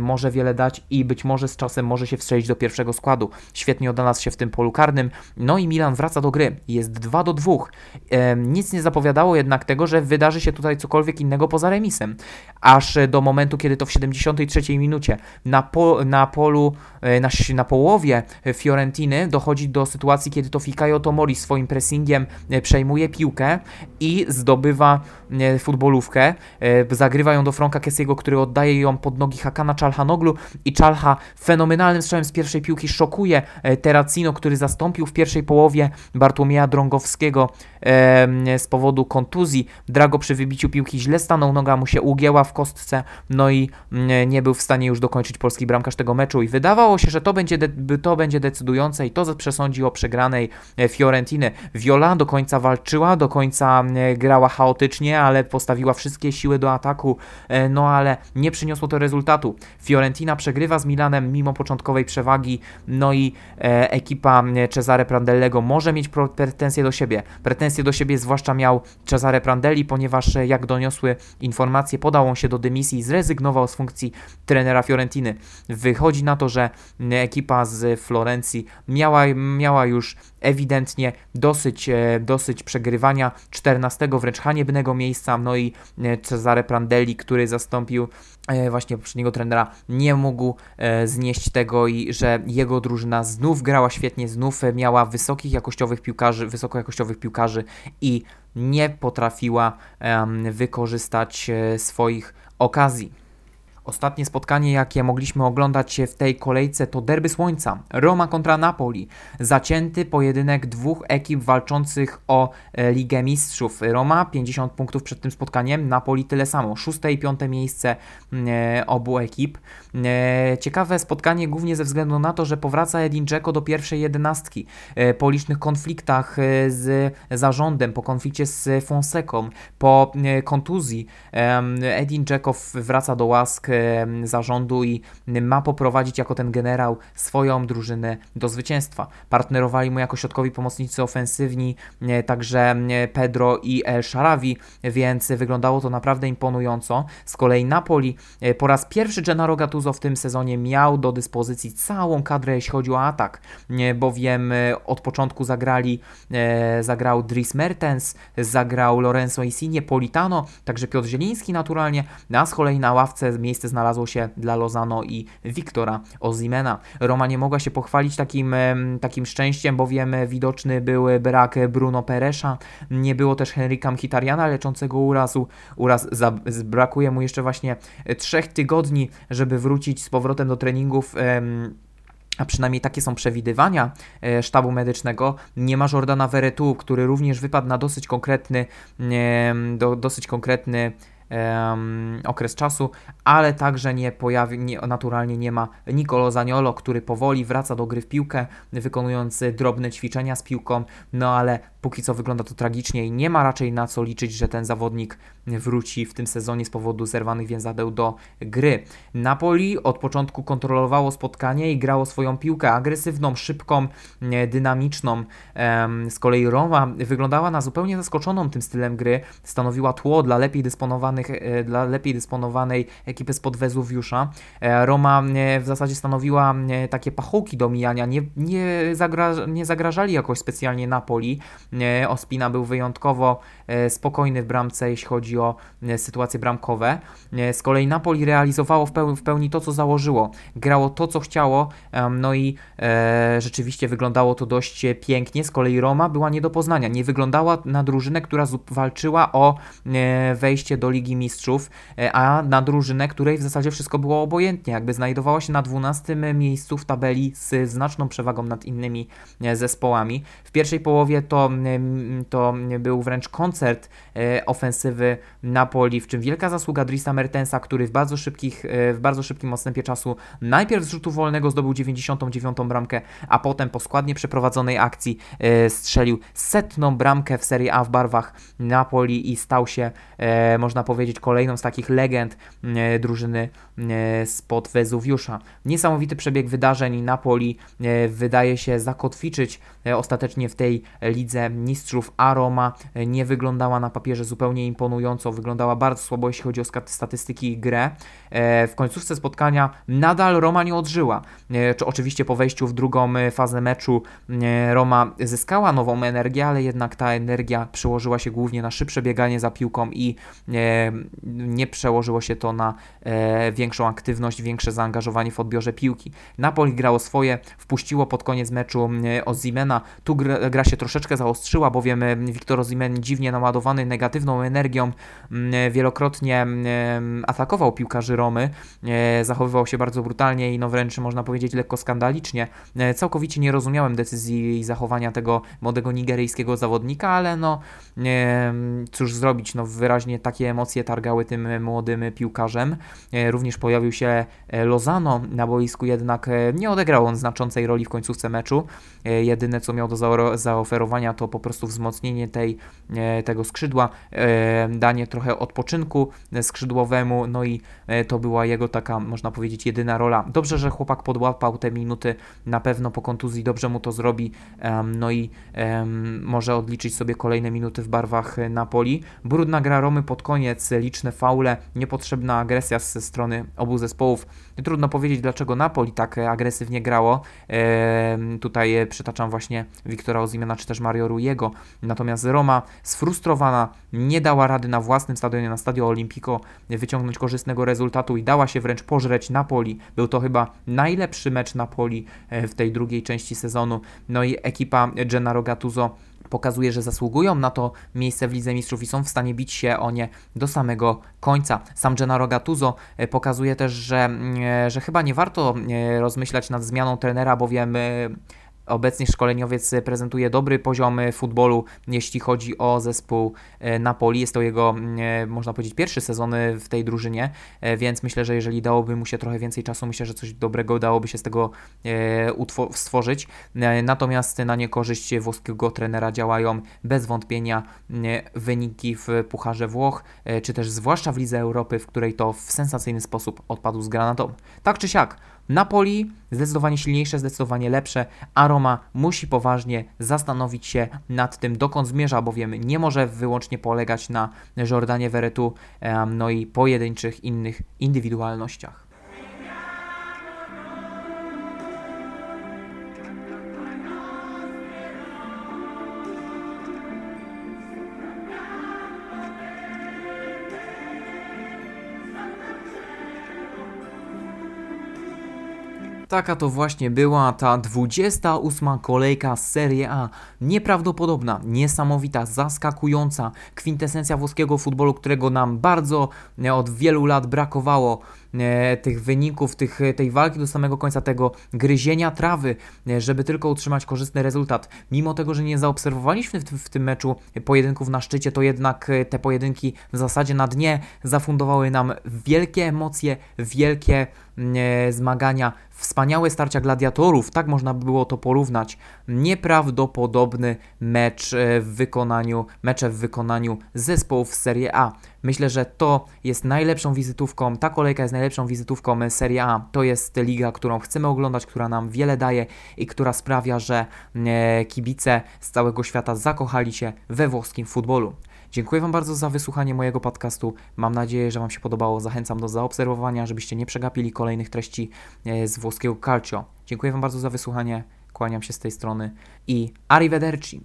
może wiele dać i być może z czasem może się wstrzelić do pierwszego składu. Świetnie odnalazł się w tym polu karnym. No i Milan wraca do gry. Jest 2 do 2. Nic nie zapowiadało jednak tego, że wydarzy się tutaj cokolwiek innego poza remisem. Aż do momentu, kiedy to w 73 minucie na, po, na polu, e, na, na połowie Fiorentiny dochodzi do sytuacji, kiedy to Fikayo Tomori swoim pressingiem e, przejmuje piłkę i zdobywa futbolówkę. Zagrywa ją do Franka Kessiego, który oddaje ją pod nogi Hakana Czalhanoglu i Czalha fenomenalnym strzałem z pierwszej piłki szokuje Terracino, który zastąpił w pierwszej połowie Bartłomieja Drągowskiego z powodu kontuzji. Drago przy wybiciu piłki źle stanął, noga mu się ugięła w kostce, no i nie był w stanie już dokończyć polski bramkarz tego meczu i wydawało się, że to będzie, to będzie decydujące i to przesądzi o przegranej e, Fiorentiny. Viola do końca walczyła, do końca grała chaotycznie, ale postawiła wszystkie siły do ataku, no ale nie przyniosło to rezultatu. Fiorentina przegrywa z Milanem mimo początkowej przewagi, no i ekipa Cesare Prandellego może mieć pretensje do siebie. Pretensje do siebie zwłaszcza miał Cesare Prandelli, ponieważ jak doniosły informacje, podał on się do dymisji i zrezygnował z funkcji trenera Fiorentiny. Wychodzi na to, że ekipa z Florencji miała, miała już ewidentnie dosyć, e, dosyć przegrywania 14 wręcz haniebnego miejsca, no i e, Cesare Prandelli, który zastąpił e, właśnie poprzedniego trenera, nie mógł znieść tego i że jego drużyna znów grała świetnie, znów miała wysokich jakościowych piłkarzy, wysokojakościowych piłkarzy i nie potrafiła wykorzystać swoich okazji. Ostatnie spotkanie, jakie mogliśmy oglądać w tej kolejce, to derby słońca. Roma kontra Napoli. Zacięty pojedynek dwóch ekip walczących o e, Ligę Mistrzów. Roma 50 punktów przed tym spotkaniem, Napoli tyle samo. Szóste i piąte miejsce e, obu ekip. E, ciekawe spotkanie głównie ze względu na to, że powraca Edin Dzeko do pierwszej jedenastki. Po licznych konfliktach z zarządem, po konflikcie z Fonseką, po kontuzji Edin Dzeko wraca do łask zarządu i ma poprowadzić jako ten generał swoją drużynę do zwycięstwa. Partnerowali mu jako środkowi pomocnicy ofensywni, także Pedro i El Sharawi, więc wyglądało to naprawdę imponująco. Z kolei Napoli e, po raz pierwszy Gennaro Gattuso w tym sezonie miał do dyspozycji całą kadrę, jeśli chodzi o atak, bowiem e, od początku zagrali, e, zagrał Dries Mertens, zagrał Lorenzo Insigne, Politano, także Piotr Zieliński naturalnie, a z kolei na ławce miejsce miejsce znalazło się dla Lozano i Wiktora Ozimena. Roma nie mogła się pochwalić takim, takim szczęściem, bowiem widoczny był brak Bruno Peresza, nie było też Henryka Mkhitarjana leczącego urazu. Uraz brakuje mu jeszcze właśnie trzech tygodni, żeby wrócić z powrotem do treningów a przynajmniej takie są przewidywania e, sztabu medycznego, nie ma Jordana Veretu, który również wypadł na dosyć konkretny, do, dosyć konkretny um, okres czasu, ale także nie pojawi, nie, naturalnie nie ma Nicolo Zaniolo, który powoli wraca do gry w piłkę, wykonując drobne ćwiczenia z piłką, no ale póki co wygląda to tragicznie i nie ma raczej na co liczyć, że ten zawodnik wróci w tym sezonie z powodu zerwanych więzadeł do gry. Napoli od początku kontrolowało spotkanie i grało swoją piłkę agresywną, szybką, dynamiczną. Z kolei Roma wyglądała na zupełnie zaskoczoną tym stylem gry, stanowiła tło dla lepiej dysponowanych, e, dla lepiej dysponowanej ekipy spod Wezuwiusza. E, Roma e, w zasadzie stanowiła takie pachołki do mijania, nie, nie, zagra, nie zagrażali jakoś specjalnie Napoli. Ospina był wyjątkowo spokojny w bramce, jeśli chodzi o sytuacje bramkowe. Z kolei Napoli realizowało w pełni, w pełni to, co założyło. Grało to, co chciało, no i rzeczywiście wyglądało to dość pięknie. Z kolei Roma była nie do poznania. Nie wyglądała na drużynę, która walczyła o wejście do Ligi Mistrzów, e, a na drużynę, której w zasadzie wszystko było obojętnie. Jakby znajdowała się na 12 miejscu w tabeli z znaczną przewagą nad innymi zespołami. W pierwszej połowie to, to był wręcz koncert ofensywy Napoli, w czym wielka zasługa Drisa Mertensa, który w bardzo, szybkich, e, w bardzo szybkim odstępie czasu najpierw z rzutu wolnego zdobył 99 bramkę, a potem po składnie przeprowadzonej akcji e, strzelił setną bramkę w Serie A w barwach Napoli i stał się, e, można powiedzieć, kolejną z takich legend drużyny spod Wezuwiusza. Niesamowity przebieg wydarzeń Napoli wydaje się zakotwiczyć ostatecznie w tej lidze mistrzów, a Roma nie wyglądała na papierze zupełnie imponująco, wyglądała bardzo słabo, jeśli chodzi o statystyki i grę. E, w końcówce spotkania nadal Roma nie odżyła. E, oczywiście po wejściu w drugą e, fazę meczu Roma zyskała nową energię, ale jednak ta energia przełożyła się głównie na szybsze bieganie za piłką i nie przełożyło się to na większą aktywność, większe zaangażowanie w odbiorze piłki. Napoli grało swoje, wpuściło pod koniec meczu Ozimena. Tu gra, gra się troszeczkę zaostrzyła, bowiem Wiktor Ozimen dziwnie naładowany negatywną energią wielokrotnie atakował piłkarzy Romy, e, zachowywał się bardzo brutalnie i no wręcz można powiedzieć lekko skandalicznie. E, całkowicie nie rozumiałem decyzji i zachowania tego młodego nigeryjskiego zawodnika, ale no cóż zrobić, no wyraźnie takie emocje targały tym e, młodym piłkarzem. E, również pojawił się e, Lozano na boisku, jednak e, nie odegrał on znaczącej roli w końcówce meczu. E, Jedyne co miał do zaoferowania to po prostu wzmocnienie tej, e, tego skrzydła, e, danie trochę odpoczynku e, skrzydłowemu, no i to była jego taka, można powiedzieć, jedyna rola. Dobrze, że chłopak podłapał te minuty, na pewno po kontuzji dobrze mu to zrobi, no i może odliczyć sobie kolejne minuty w barwach Napoli. Brudna gra Romy pod koniec, liczne faule, niepotrzebna agresja ze strony obu zespołów. Trudno powiedzieć, dlaczego Napoli tak agresywnie grało. Tutaj przytaczam właśnie Wiktora Ozimiana czy też Mario Rujego. Natomiast Roma sfrustrowana nie dała rady na własnym stadionie, na Stadio Olimpico wyciągnąć korzystnego rezultatu i dała się wręcz pożreć Napoli. Był to chyba najlepszy mecz Napoli e, w tej drugiej części sezonu. No i ekipa Gennaro Gattuso pokazuje, że zasługują na to miejsce w Lidze Mistrzów i są w stanie bić się o nie do samego końca. Sam Gennaro Gattuso e, pokazuje też, że, e, że chyba nie warto rozmyślać nad zmianą trenera, bowiem Obecnie szkoleniowiec prezentuje dobry poziom futbolu, jeśli chodzi o zespół e, Napoli. Jest to jego, e, można powiedzieć, pierwszy sezon w tej drużynie, e, więc myślę, że jeżeli dałoby mu się trochę więcej czasu, myślę, że coś dobrego dałoby się z tego e, stworzyć. E, Natomiast na niekorzyść włoskiego trenera działają bez wątpienia e, wyniki w Pucharze Włoch, e, czy też zwłaszcza w Lidze Europy, w której to w sensacyjny sposób odpadł z granatą. Tak czy siak, Napoli zdecydowanie silniejsze, zdecydowanie lepsze, a Roma musi poważnie zastanowić się nad tym, dokąd zmierza, bowiem nie może wyłącznie polegać na Jordanie Veretu, no i pojedynczych innych indywidualnościach. Taka to właśnie była ta 28 kolejka z Serie A. Nieprawdopodobna, niesamowita, zaskakująca kwintesencja włoskiego futbolu, którego nam bardzo e, od wielu lat brakowało. E, tych wyników, tych, tej walki do samego końca, tego gryzienia trawy, e, żeby tylko utrzymać korzystny rezultat. Mimo tego, że nie zaobserwowaliśmy w, w tym meczu pojedynków na szczycie, to jednak e, te pojedynki w zasadzie na dnie zafundowały nam wielkie emocje, wielkie e, zmagania, wspaniałe starcia gladiatorów, tak można by było to porównać. Nieprawdopodobny mecz e, w wykonaniu, mecze w wykonaniu zespołów z Serie A. Myślę, że to jest najlepszą wizytówką, ta kolejka jest najlepszą wizytówką Serie A. To jest liga, którą chcemy oglądać, która nam wiele daje i która sprawia, że e, kibice z całego świata zakochali się we włoskim futbolu. Dziękuję Wam bardzo za wysłuchanie mojego podcastu. Mam nadzieję, że Wam się podobało. Zachęcam do zaobserwowania, żebyście nie przegapili kolejnych treści e, z włoskiego calcio. Dziękuję Wam bardzo za wysłuchanie. Kłaniam się z tej strony i arrivederci.